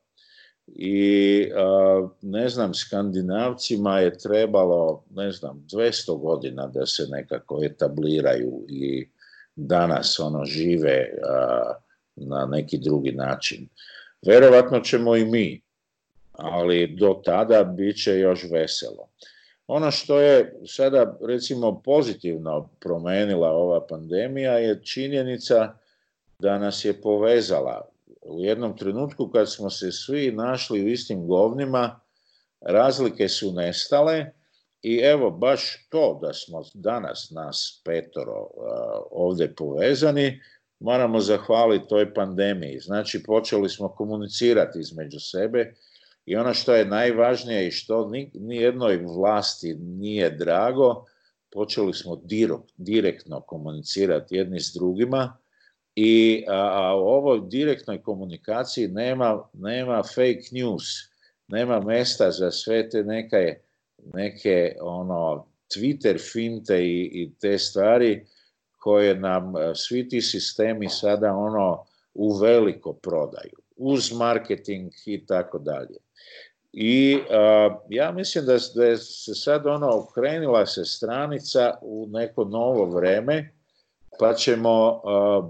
i a, ne znam, skandinavcima je trebalo, ne znam, 200 godina da se nekako etabliraju i danas ono žive a, na neki drugi način. Verovatno ćemo i mi ali do tada bit će još veselo. Ono što je sada recimo pozitivno promenila ova pandemija je činjenica da nas je povezala. U jednom trenutku kad smo se svi našli u istim govnima, razlike su nestale i evo baš to da smo danas nas petoro ovde povezani, moramo zahvaliti toj pandemiji. Znači počeli smo komunicirati između sebe, I ono što je najvažnije i što ni, nijednoj vlasti nije drago, počeli smo dirok, direktno komunicirati jedni s drugima i a, a u ovoj direktnoj komunikaciji nema, nema fake news, nema mesta za sve te neke, neke ono, Twitter finte i, i te stvari koje nam e, svi ti sistemi sada ono u veliko prodaju uz marketing i tako dalje. I uh, ja mislim da, da je se sad ono okrenila se stranica u neko novo vreme, pa ćemo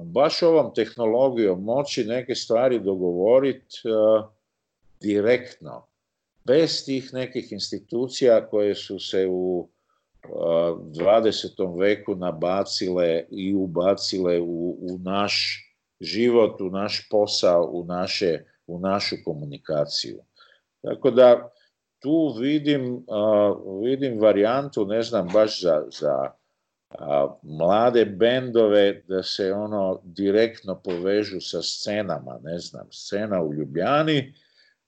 uh, baš ovom tehnologijom moći neke stvari dogovoriti direktno, bez tih nekih institucija koje su se u 20. veku nabacile i ubacile u, u naš život, u naš posao, u, naše, u našu komunikaciju. Tako da tu vidim, uh, vidim varijantu, ne znam, baš za, za a, mlade bendove da se ono direktno povežu sa scenama, ne znam, scena u Ljubljani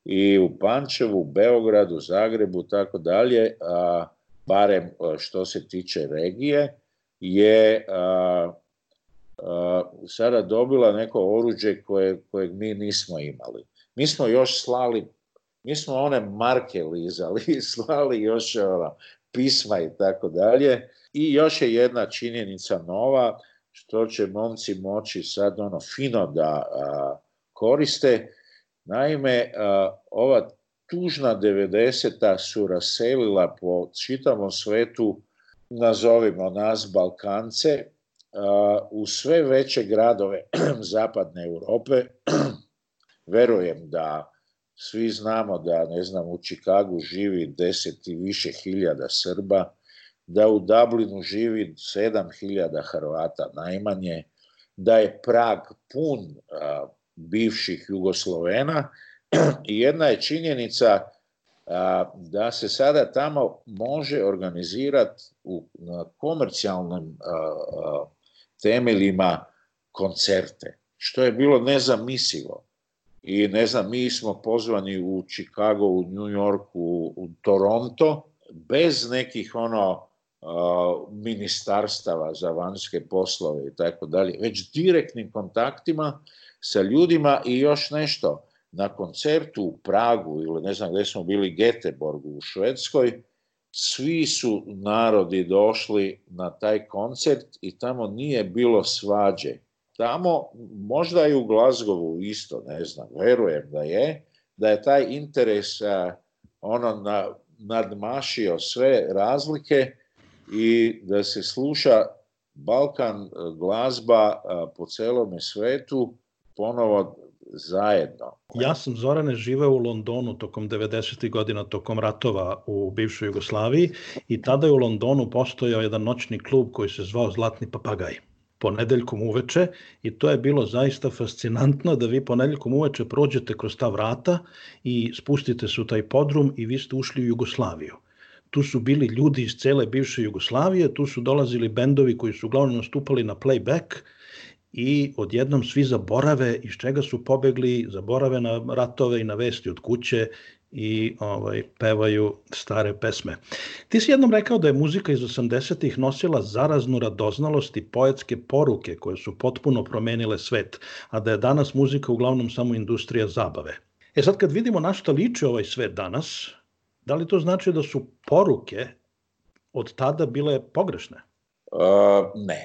i u Pančevu, Beogradu, Zagrebu, tako dalje, a, barem što se tiče regije, je a, a, sada dobila neko oruđe koje, kojeg mi nismo imali. Mi smo još slali Mi smo one marke lizali i slali još ono, pisma i tako dalje. I još je jedna činjenica nova, što će momci moći sad ono fino da a, koriste. Naime, a, ova tužna 90-ta su raselila po čitavom svetu, nazovimo nas Balkance, a, u sve veće gradove zapadne Europe. Verujem da Svi znamo da, ne znam, u Čikagu živi deset i više hiljada Srba, da u Dublinu živi sedam hiljada Hrvata najmanje, da je Prag pun a, bivših Jugoslovena i jedna je činjenica a, da se sada tamo može organizirati u na komercijalnim a, temeljima koncerte, što je bilo nezamislivo i ne znam, mi smo pozvani u Chicago, u New Yorku, u Toronto, bez nekih ono ministarstava za vanjske poslove i tako dalje, već direktnim kontaktima sa ljudima i još nešto. Na koncertu u Pragu ili ne znam gdje smo bili, Geteborgu u Švedskoj, svi su narodi došli na taj koncert i tamo nije bilo svađe tamo, možda i u Glazgovu isto, ne znam, verujem da je, da je taj interes a, ono na, nadmašio sve razlike i da se sluša Balkan e, glazba a, e, po celome svetu ponovo zajedno. Ja sam Zorane živeo u Londonu tokom 90. godina, tokom ratova u bivšoj Jugoslaviji i tada je u Londonu postojao jedan noćni klub koji se zvao Zlatni papagaj ponedeljkom uveče i to je bilo zaista fascinantno da vi ponedeljkom uveče prođete kroz ta vrata i spustite se u taj podrum i vi ste ušli u Jugoslaviju. Tu su bili ljudi iz cele bivše Jugoslavije, tu su dolazili bendovi koji su uglavnom nastupali na playback i odjednom svi zaborave iz čega su pobegli, zaborave na ratove i na vesti od kuće i ovaj, pevaju stare pesme. Ti si jednom rekao da je muzika iz 80-ih nosila zaraznu radoznalost i poetske poruke koje su potpuno promenile svet, a da je danas muzika uglavnom samo industrija zabave. E sad kad vidimo na šta liči ovaj svet danas, da li to znači da su poruke od tada bile pogrešne? Uh, ne.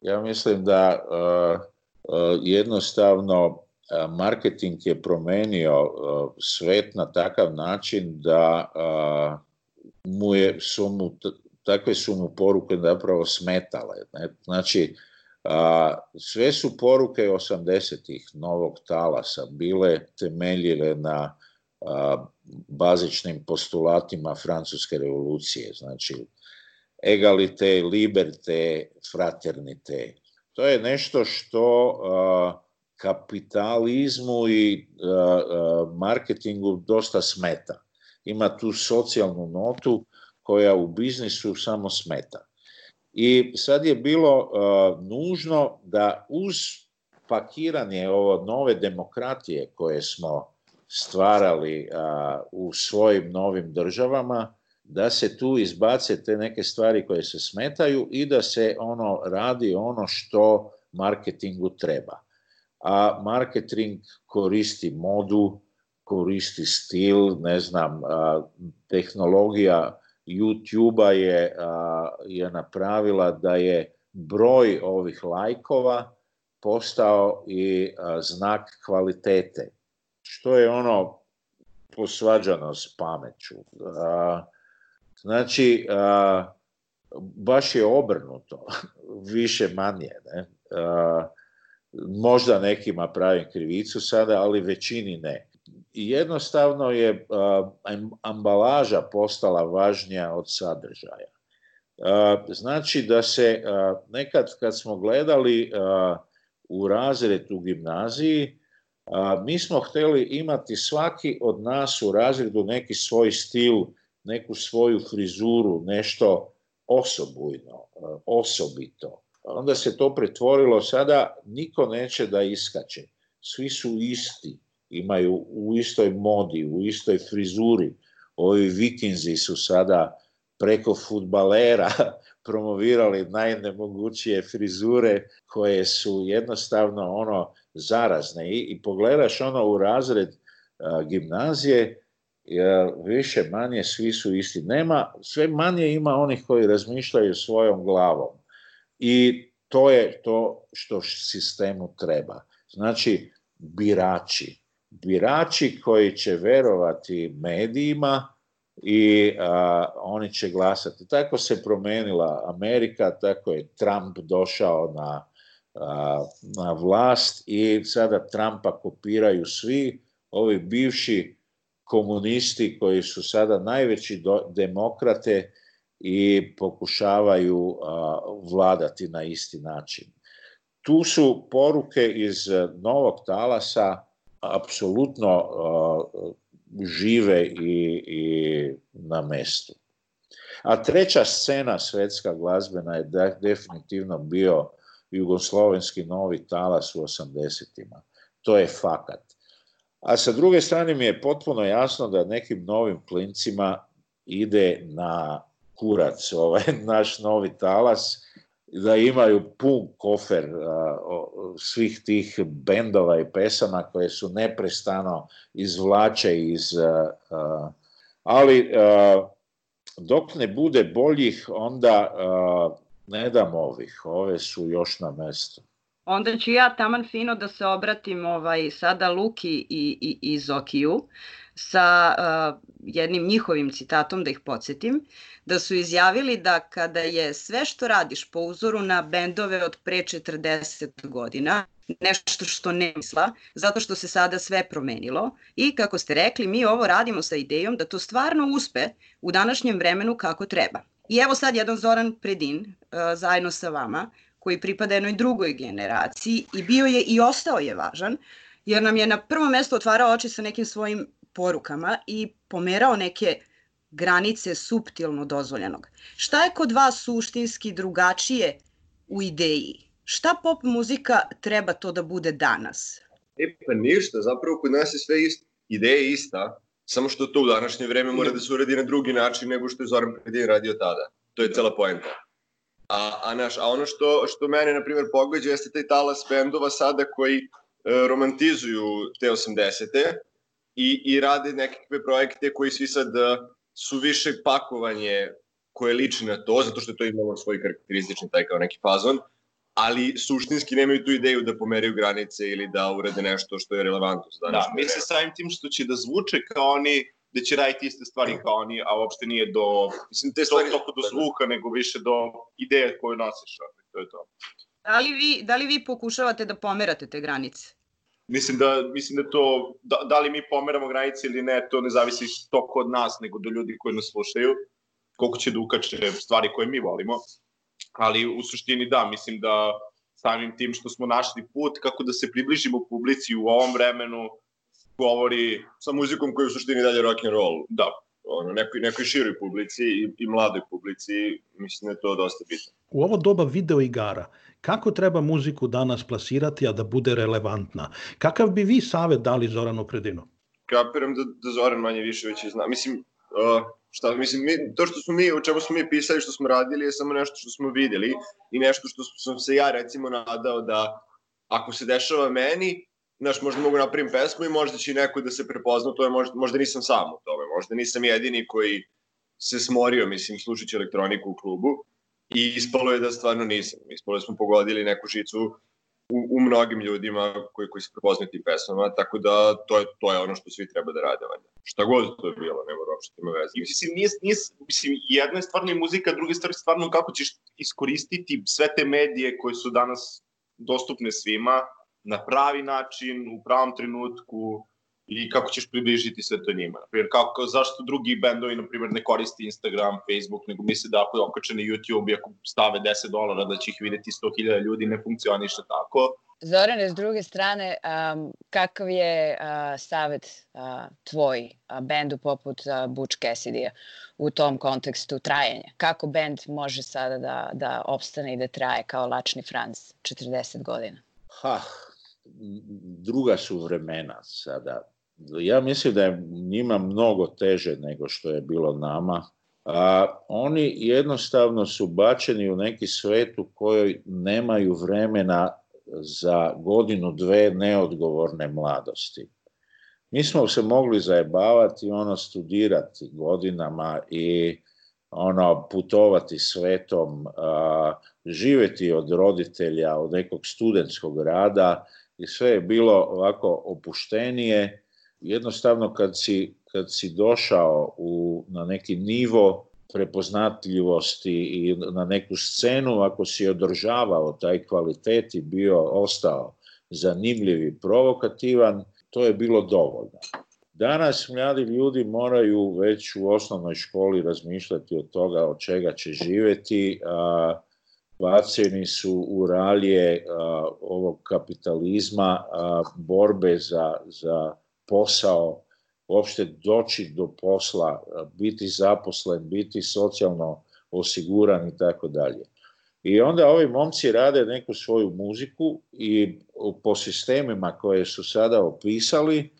Ja mislim da uh, uh, jednostavno E, marketing je promenio e, svet na takav način da e, mu je, su mu, takve su mu poruke zapravo smetale. Ne? Znači, a, sve su poruke 80-ih novog talasa bile temeljile na a, bazičnim postulatima francuske revolucije, znači egalite, liberte, fraternite. To je nešto što a, kapitalizmu i e, e, marketingu dosta smeta. Ima tu socijalnu notu koja u biznisu samo smeta. I sad je bilo e, nužno da uz pakiranje ovo nove demokratije koje smo stvarali a, u svojim novim državama, da se tu izbace te neke stvari koje se smetaju i da se ono radi ono što marketingu treba a marketing koristi modu, koristi stil, ne znam, a, tehnologija YouTube-a je, a, je napravila da je broj ovih lajkova postao i a, znak kvalitete, što je ono posvađano s pameću. A, znači, a, baš je obrnuto, više manje. Ne? A, možda nekima pravim krivicu sada, ali većini ne. I Jednostavno je ambalaža postala važnija od sadržaja. Znači da se nekad kad smo gledali u razred u gimnaziji, mi smo hteli imati svaki od nas u razredu neki svoj stil, neku svoju frizuru, nešto osobujno, osobito onda se to pretvorilo sada, niko neće da iskače. Svi su isti, imaju u istoj modi, u istoj frizuri. Ovi vikinzi su sada preko futbalera promovirali najnemogućije frizure koje su jednostavno ono zarazne. I, i pogledaš ono u razred a, e, gimnazije, jer više manje svi su isti. Nema, sve manje ima onih koji razmišljaju svojom glavom I to je to što sistemu treba. Znači, birači. Birači koji će verovati medijima i a, oni će glasati. Tako se promenila Amerika, tako je Trump došao na, a, na vlast i sada Trumpa kopiraju svi ovi bivši komunisti koji su sada najveći do, demokrate i pokušavaju vladati na isti način. Tu su poruke iz novog talasa apsolutno žive i, i na mestu. A treća scena svetska glazbena je definitivno bio jugoslovenski novi talas u 80-ima. To je fakat. A sa druge strane mi je potpuno jasno da nekim novim klincima ide na kurac, ovaj, naš novi talas, da imaju pun kofer a, o, svih tih bendova i pesama koje su neprestano izvlače iz... A, a, ali dok ne bude boljih, onda ne dam ovih. Ove su još na mestu. Onda ću ja taman fino da se obratim ovaj, sada Luki i, i, i Zokiju. Uh, sa uh, jednim njihovim citatom, da ih podsjetim, da su izjavili da kada je sve što radiš po uzoru na bendove od pre 40 godina, nešto što ne misla, zato što se sada sve promenilo i kako ste rekli, mi ovo radimo sa idejom da to stvarno uspe u današnjem vremenu kako treba. I evo sad jedan Zoran Predin uh, zajedno sa vama koji pripada jednoj drugoj generaciji i bio je i ostao je važan jer nam je na prvo mesto otvarao oči sa nekim svojim porukama i pomerao neke granice suptilno dozvoljenog. Šta je kod vas suštinski drugačije u ideji? Šta pop muzika treba to da bude danas? E pa ništa, zapravo kod nas je sve isto. Ideja je ista, samo što to u današnje vreme mora da se uradi na drugi način nego što je Zoran Predin radio tada. To je cela poenta. A, a, naš, a ono što, što mene, na primjer, pogađa jeste taj talas bendova sada koji e, romantizuju te 80-te, i, i rade nekakve projekte koji svi sad e, su više pakovanje koje liči na to, zato što to imalo svoj karakteristični taj kao neki fazon, ali suštinski nemaju tu ideju da pomeraju granice ili da urade nešto što je relevantno za današnje. Da, misle samim tim što će da zvuče kao oni, da će raditi iste stvari kao oni, a uopšte nije do, mislim, te stvari toliko do zvuka, nego više do ideje koju nosiš, to je to. Da li vi, da li vi pokušavate da pomerate te granice? Mislim da, mislim da to, da, da li mi pomeramo granice ili ne, to ne zavisi toko od nas, nego do ljudi koji nas slušaju, koliko će da ukače stvari koje mi volimo. Ali u suštini da, mislim da samim tim što smo našli put, kako da se približimo publici u ovom vremenu, govori sa muzikom koja u suštini dalje rock and roll. Da, ono, nekoj, nekoj široj publici i, i mladoj publici, mislim da je to dosta bitno. U ovo doba video igara, kako treba muziku danas plasirati, a da bude relevantna? Kakav bi vi savet dali Zoranu Predinu? Kapiram da, da Zoran manje više već zna. Mislim, uh, šta, mislim mi, to što smo mi, o čemu smo mi pisali, što smo radili, je samo nešto što smo videli i nešto što sam se ja recimo nadao da ako se dešava meni, znaš, možda mogu napravim pesmu i možda će neko da se prepozna, to je možda, možda nisam sam u tome, možda nisam jedini koji se smorio, mislim, slušajući elektroniku u klubu, I ispalo je da stvarno nisam. Ispalo da smo pogodili neku žicu u, u mnogim ljudima koji, koji se prepoznaju tim pesmama, tako da to je, to je ono što svi treba da rade. Valjda. Šta god to je bilo, nema uopšte da ima veze. Mislim, nije, nije, mislim, jedna je stvarno i muzika, druga je stvar stvarno kako ćeš iskoristiti sve te medije koje su danas dostupne svima na pravi način, u pravom trenutku, i kako ćeš približiti sve to njima. Naprimjer, kako, zašto drugi bendovi, na primjer, ne koristi Instagram, Facebook, nego misle da ako je okače na YouTube i ako stave 10 dolara da će ih videti 100.000 ljudi, ne funkcioniše tako. Zorane, s druge strane, um, kakav je uh, savet uh, tvoj uh, bendu poput uh, Butch cassidy u tom kontekstu trajanja? Kako bend može sada da, da opstane i da traje kao Lačni Franz 40 godina? Ha, druga su vremena sada ja mislim da je njima mnogo teže nego što je bilo nama. A oni jednostavno su bačeni u neki svet u kojoj nemaju vremena za godinu, dve neodgovorne mladosti. Mi smo se mogli zajebavati, ono, studirati godinama i ono, putovati svetom, a, živeti od roditelja, od nekog studentskog rada i sve je bilo ovako opuštenije jednostavno kad si, kad si došao u, na neki nivo prepoznatljivosti i na neku scenu, ako si održavao taj kvalitet i bio ostao zanimljiv i provokativan, to je bilo dovoljno. Danas mladi ljudi moraju već u osnovnoj školi razmišljati od toga od čega će živeti, a, baceni su u ralje a, ovog kapitalizma, a, borbe za, za posao, uopšte doći do posla, biti zaposlen, biti socijalno osiguran i tako dalje. I onda ovi momci rade neku svoju muziku i po sistemima koje su sada opisali,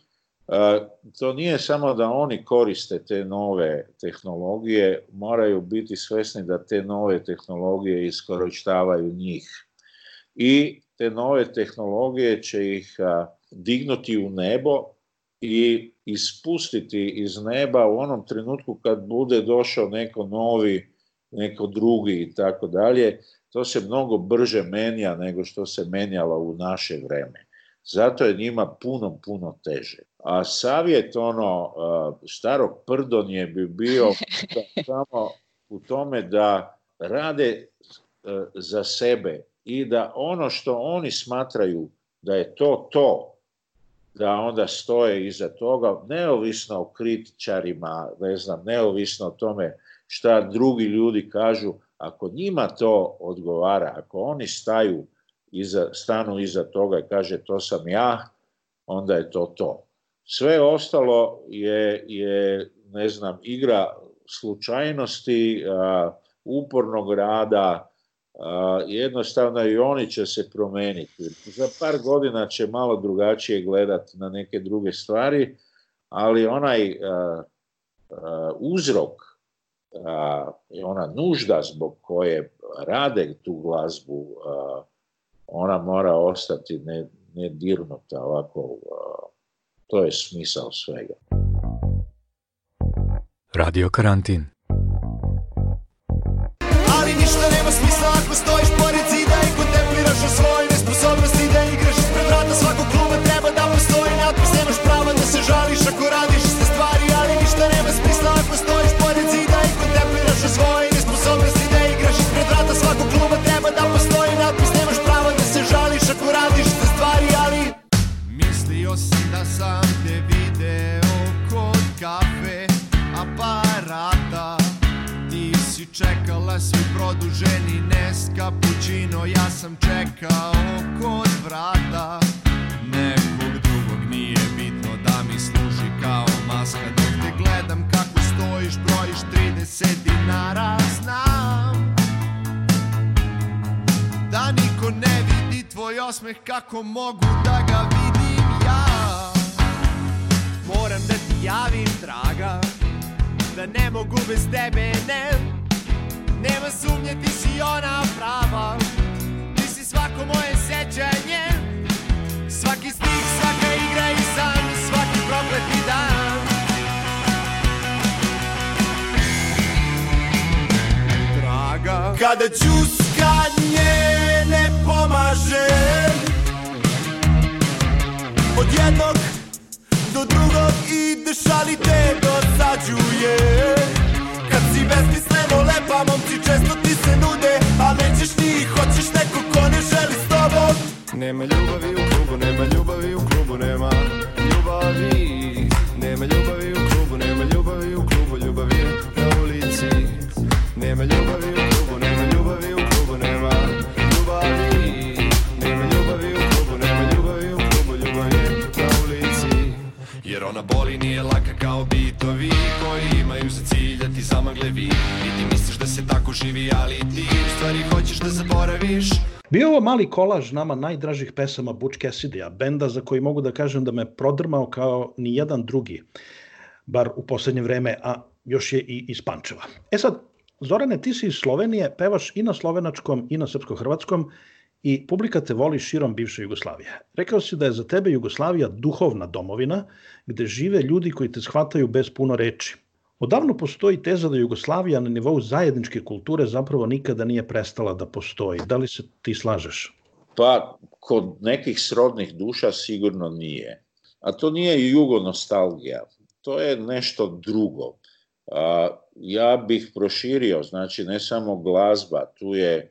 to nije samo da oni koriste te nove tehnologije, moraju biti svesni da te nove tehnologije iskorištavaju njih. I te nove tehnologije će ih dignuti u nebo i ispustiti iz neba u onom trenutku kad bude došao neko novi, neko drugi i tako dalje, to se mnogo brže menja nego što se menjalo u naše vreme. Zato je njima puno, puno teže. A savjet ono starog prdonje bi bio samo u tome da rade e, za sebe i da ono što oni smatraju da je to to, da onda stoje iza toga, neovisno o kritičarima, ne znam, neovisno o tome šta drugi ljudi kažu, ako njima to odgovara, ako oni staju iza, stanu iza toga i kaže to sam ja, onda je to to. Sve ostalo je, je ne znam, igra slučajnosti, a, upornog rada, a, jednostavno i oni će se promeniti. Za par godina će malo drugačije gledati na neke druge stvari, ali onaj a, a, uzrok i ona nužda zbog koje rade tu glazbu, ona mora ostati ne, nedirnuta ovako. To je smisao svega. Radio Karantin stojiš pored zida i kontempliraš o svoj kola svi produženi neskapućino ja sam čekao kod vrata Nekog drugog nije bitno da mi služi kao maska Dok te gledam kako stojiš brojiš 30 dinara Znam da niko ne vidi tvoj osmeh kako mogu da ga vidim ja Moram da ti javim draga da ne mogu bez tebe, ne Nema sumnje, ti si ona prava Ti si svako moje sećanje Svaki stih, svaka igra i san Svaki prokleti dan Draga Kada čuskanje ne pomaže Od jednog do drugog I dešali te dosađuje besmisleno lepa Momci često ti se nude, a nećeš ti i hoćeš neko ko ne želi s tobom Nema ljubavi u klubu, nema ljubavi u klubu, nema ljubavi Nema ljubavi u klubu, nema ljubavi u klubu, ljubavi na ulici Nema ljubavi zraka kao bitovi Koji imaju za cilj da ti zamagle vi I ti misliš da se tako živi, ali ti u stvari hoćeš da zaboraviš Bio ovo mali kolaž nama najdražih pesama Butch Cassidy-a, benda za koji mogu da kažem da me prodrmao kao ni jedan drugi, bar u poslednje vreme, a još je i iz Pančeva. E sad, Zorane, ti si iz Slovenije, pevaš i na slovenačkom i na srpsko-hrvatskom, i publika te voli širom bivše Jugoslavije. Rekao si da je za tebe Jugoslavija duhovna domovina gde žive ljudi koji te shvataju bez puno reči. Odavno postoji teza da Jugoslavija na nivou zajedničke kulture zapravo nikada nije prestala da postoji. Da li se ti slažeš? Pa, kod nekih srodnih duša sigurno nije. A to nije jugonostalgija. To je nešto drugo. A, ja bih proširio, znači ne samo glazba, tu je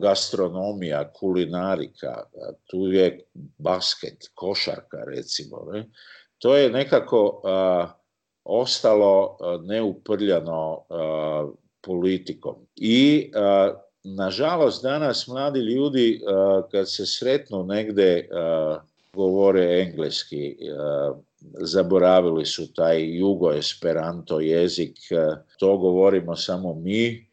gastronomija, kulinarika, tu je basket, košarka recimo. Ne? To je nekako ostalo neuprljano politikom. I nažalost danas mladi ljudi kad se sretnu negde govore engleski, zaboravili su taj jugo-esperanto jezik, to govorimo samo mi,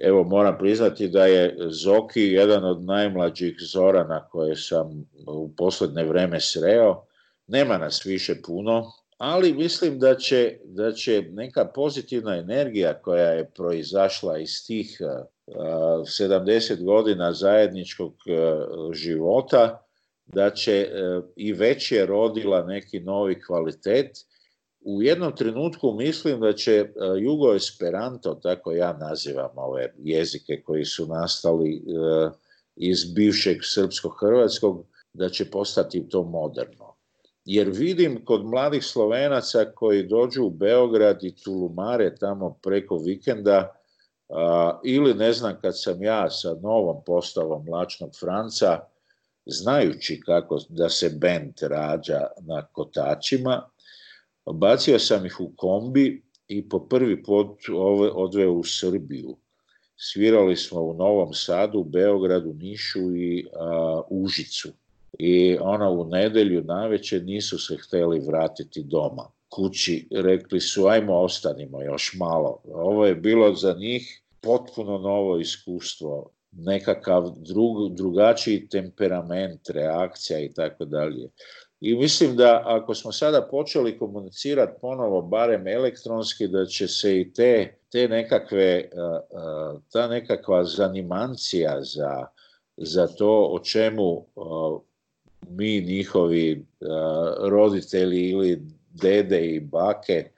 evo moram priznati da je Zoki jedan od najmlađih Zorana koje sam u poslednje vreme sreo. Nema nas više puno, ali mislim da će, da će neka pozitivna energija koja je proizašla iz tih a, 70 godina zajedničkog a, života, da će a, i već je rodila neki novi kvalitet u jednom trenutku mislim da će e, Jugo Esperanto, tako ja nazivam ove jezike koji su nastali e, iz bivšeg srpsko-hrvatskog, da će postati to moderno. Jer vidim kod mladih slovenaca koji dođu u Beograd i tulumare tamo preko vikenda, e, ili ne znam kad sam ja sa novom postavom Mlačnog Franca, znajući kako da se bend rađa na kotačima, Bacio sam ih u kombi i po prvi put ove odveo u Srbiju. Svirali smo u Novom Sadu, Beogradu, Nišu i a, Užicu. I ona u nedelju naveče nisu se hteli vratiti doma kući, rekli su ajmo ostanimo još malo. Ovo je bilo za njih potpuno novo iskustvo, nekakav drug, drugačiji temperament, reakcija i tako dalje. I mislim da ako smo sada počeli komunicirati ponovo, barem elektronski, da će se i te, te nekakve, eh, eh, ta nekakva zanimancija za, za to o čemu eh, mi njihovi roditelji ili dede i bake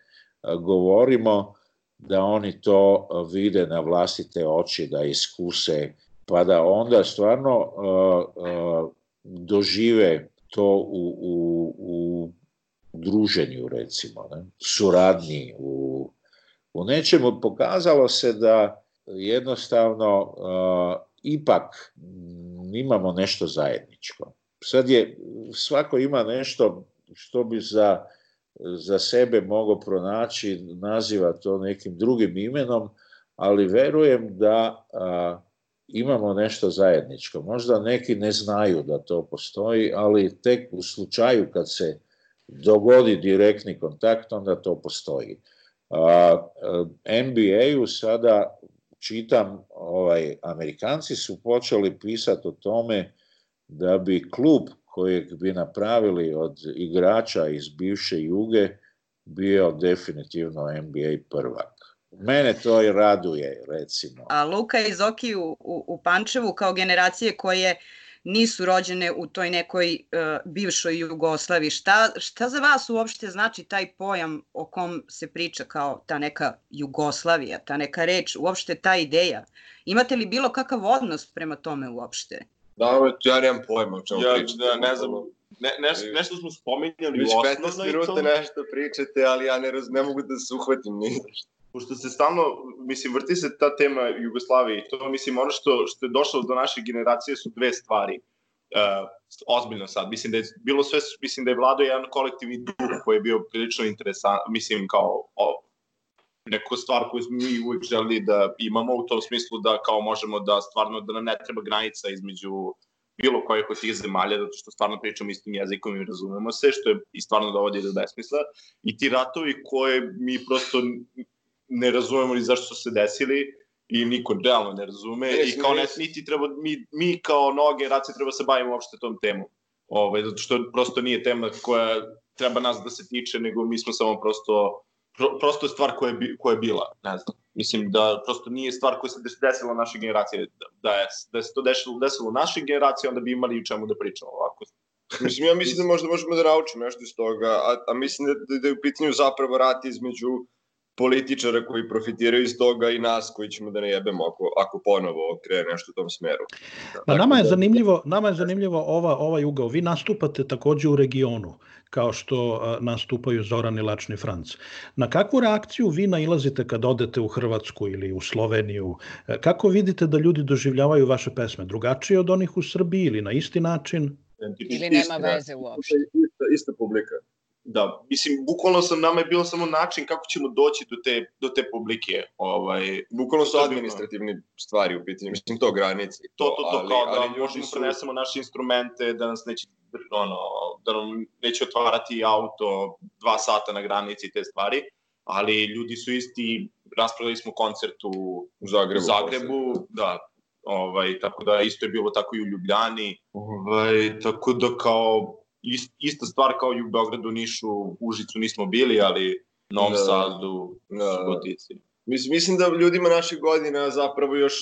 govorimo, da oni to vide na vlastite oči, da iskuse, pa da onda stvarno dožive to u, u, u druženju, recimo, ne? suradnji, u, u nečemu. Pokazalo se da jednostavno uh, ipak imamo nešto zajedničko. Sad je, svako ima nešto što bi za, za sebe mogao pronaći, naziva to nekim drugim imenom, ali verujem da a, imamo nešto zajedničko. Možda neki ne znaju da to postoji, ali tek u slučaju kad se dogodi direktni kontakt, onda to postoji. nba e, u sada čitam, ovaj, Amerikanci su počeli pisati o tome da bi klub kojeg bi napravili od igrača iz bivše juge bio definitivno NBA prvak. Mene to i raduje, recimo. A Luka i Zoki u, u, u Pančevu kao generacije koje nisu rođene u toj nekoj uh, bivšoj Jugoslaviji. Šta, šta za vas uopšte znači taj pojam o kom se priča kao ta neka Jugoslavija, ta neka reč, uopšte ta ideja? Imate li bilo kakav odnos prema tome uopšte? Da, ja nemam pojma o čemu ja, pričate. Ja da, ne znam, ne, neš, nešto smo spominjali Već u osnovnoj. Već 15 minuta nešto pričate, ali ja ne, raz, ne mogu da se uhvatim ništa pošto se stalno, mislim, vrti se ta tema Jugoslavije, to mislim, ono što, što je došlo do naše generacije su dve stvari, uh, ozbiljno sad, mislim da je bilo sve, mislim da je vladao jedan kolektivni duh koji je bio prilično interesan, mislim, kao o, neku stvar koju mi uvijek želi da imamo u tom smislu da kao možemo da stvarno da nam ne treba granica između bilo kojih od tih zemalja, zato što stvarno pričamo istim jezikom i razumemo se, što je i stvarno dovodi do besmisla. I ti ratovi koje mi prosto ne razumemo ni zašto su se desili i niko realno ne razume ne, i kao ne, niti treba, mi, mi kao noge racije treba se bavimo uopšte tom temom. Ovaj, zato što prosto nije tema koja treba nas da se tiče, nego mi smo samo prosto pro, prosto je stvar koja je, koja je bila, ne znam. Mislim da prosto nije stvar koja se desila našoj generaciji, da, da, je, da se to desilo, desilo našoj generaciji, onda bi imali u čemu da pričamo ovako. Mislim, ja mislim da možda možemo da naučimo nešto iz toga, a, a mislim da, da, da je u pitanju zapravo rat između političara koji profitiraju iz toga i nas koji ćemo da ne jebemo ako, ako ponovo krene nešto u tom smeru. pa nama je da- zanimljivo, nama je zanimljivo ova, ovaj ugao. Vi nastupate takođe u regionu kao što nastupaju Zoran i Lačni Franc. Na kakvu reakciju vi nailazite kad odete u Hrvatsku ili u Sloveniju? E, kako vidite da ljudi doživljavaju vaše pesme? Drugačije od onih u Srbiji ili na isti način? Ili nema veze uopšte? Ista, ista publika da, mislim, bukvalno sam, nama je bilo samo način kako ćemo doći do te, do te publike. Ovaj, bukvalno su administrativne stvari u pitanju, mislim, to granice. To, to, to, ali, kao ali, da ali možemo su... prenesemo naše instrumente, da nas neće, ono, da nam neće otvarati auto dva sata na granici i te stvari, ali ljudi su isti, raspravili smo koncert u, Zagrebu, u Zagrebu da, ovaj, tako da isto je bilo tako i u Ljubljani, ovaj, tako da kao ist, ista stvar kao i u Beogradu, Nišu, Užicu nismo bili, ali Novom da, Sadu, da, Subotici. Mislim, mislim da ljudima naših godina zapravo još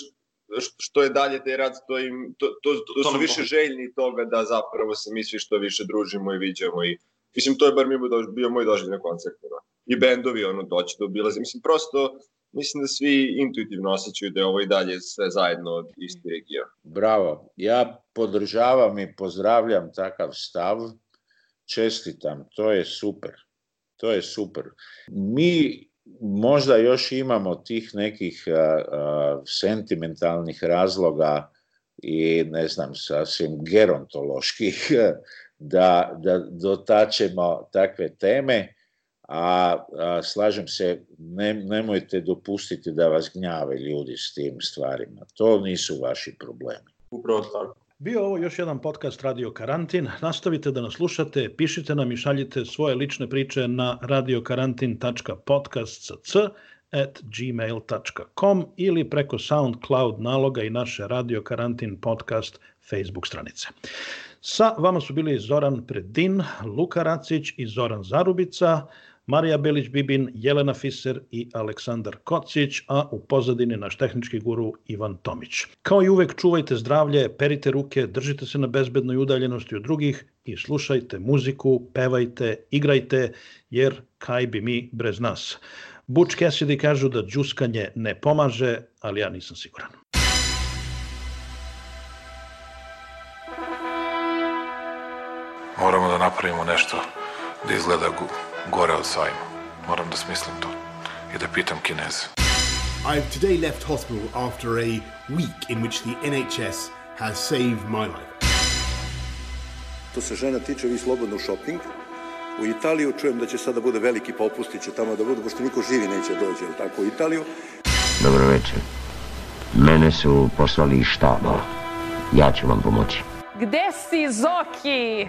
što je dalje taj rad, to, im, to, to, to, to su više željni toga da zapravo se mi svi što više družimo i viđamo i mislim to je bar mi bio moj doživljaj na koncertima. Da. I bendovi ono doći da obilaze. Mislim prosto mislim da svi intuitivno osjećaju da je ovo i dalje sve zajedno od isti mm. regija. Bravo. Ja podržavam i pozdravljam takav stav. Čestitam, to je super. To je super. Mi možda još imamo tih nekih a, a, sentimentalnih razloga i ne znam, sasvim gerontoloških da, da dotačemo takve teme a, a slažem se, ne, nemojte dopustiti da vas gnjave ljudi s tim stvarima. To nisu vaši problemi. Upravo tako. Bio ovo još jedan podcast Radio Karantin. Nastavite da nas slušate, pišite nam i šaljite svoje lične priče na radiokarantin.podcast.c at gmail.com ili preko SoundCloud naloga i naše Radio Karantin podcast Facebook stranice. Sa vama su bili Zoran Predin, Luka Racić i Zoran Zarubica. Marija Bilić-Bibin, Jelena Fiser i Aleksandar Kocić, a u pozadini naš tehnički guru Ivan Tomić. Kao i uvek čuvajte zdravlje, perite ruke, držite se na bezbednoj udaljenosti od drugih i slušajte muziku, pevajte, igrajte, jer kaj bi mi brez nas. Butch Cassidy kažu da džuskanje ne pomaže, ali ja nisam siguran. Moramo da napravimo nešto da izgleda gu gore od sajma. Moram da smislim to i da pitam Kineze. I've today left hospital after a week in which the NHS has saved my life. To se žena tiče, vi slobodno shopping. U Italiju čujem da će sada bude veliki popust i će tamo da budu, pošto niko živi neće dođe, ali tako, u Italiju. Dobro večer. Mene su poslali iz štaba. Ja ću vam pomoći. Gde si, Zoki?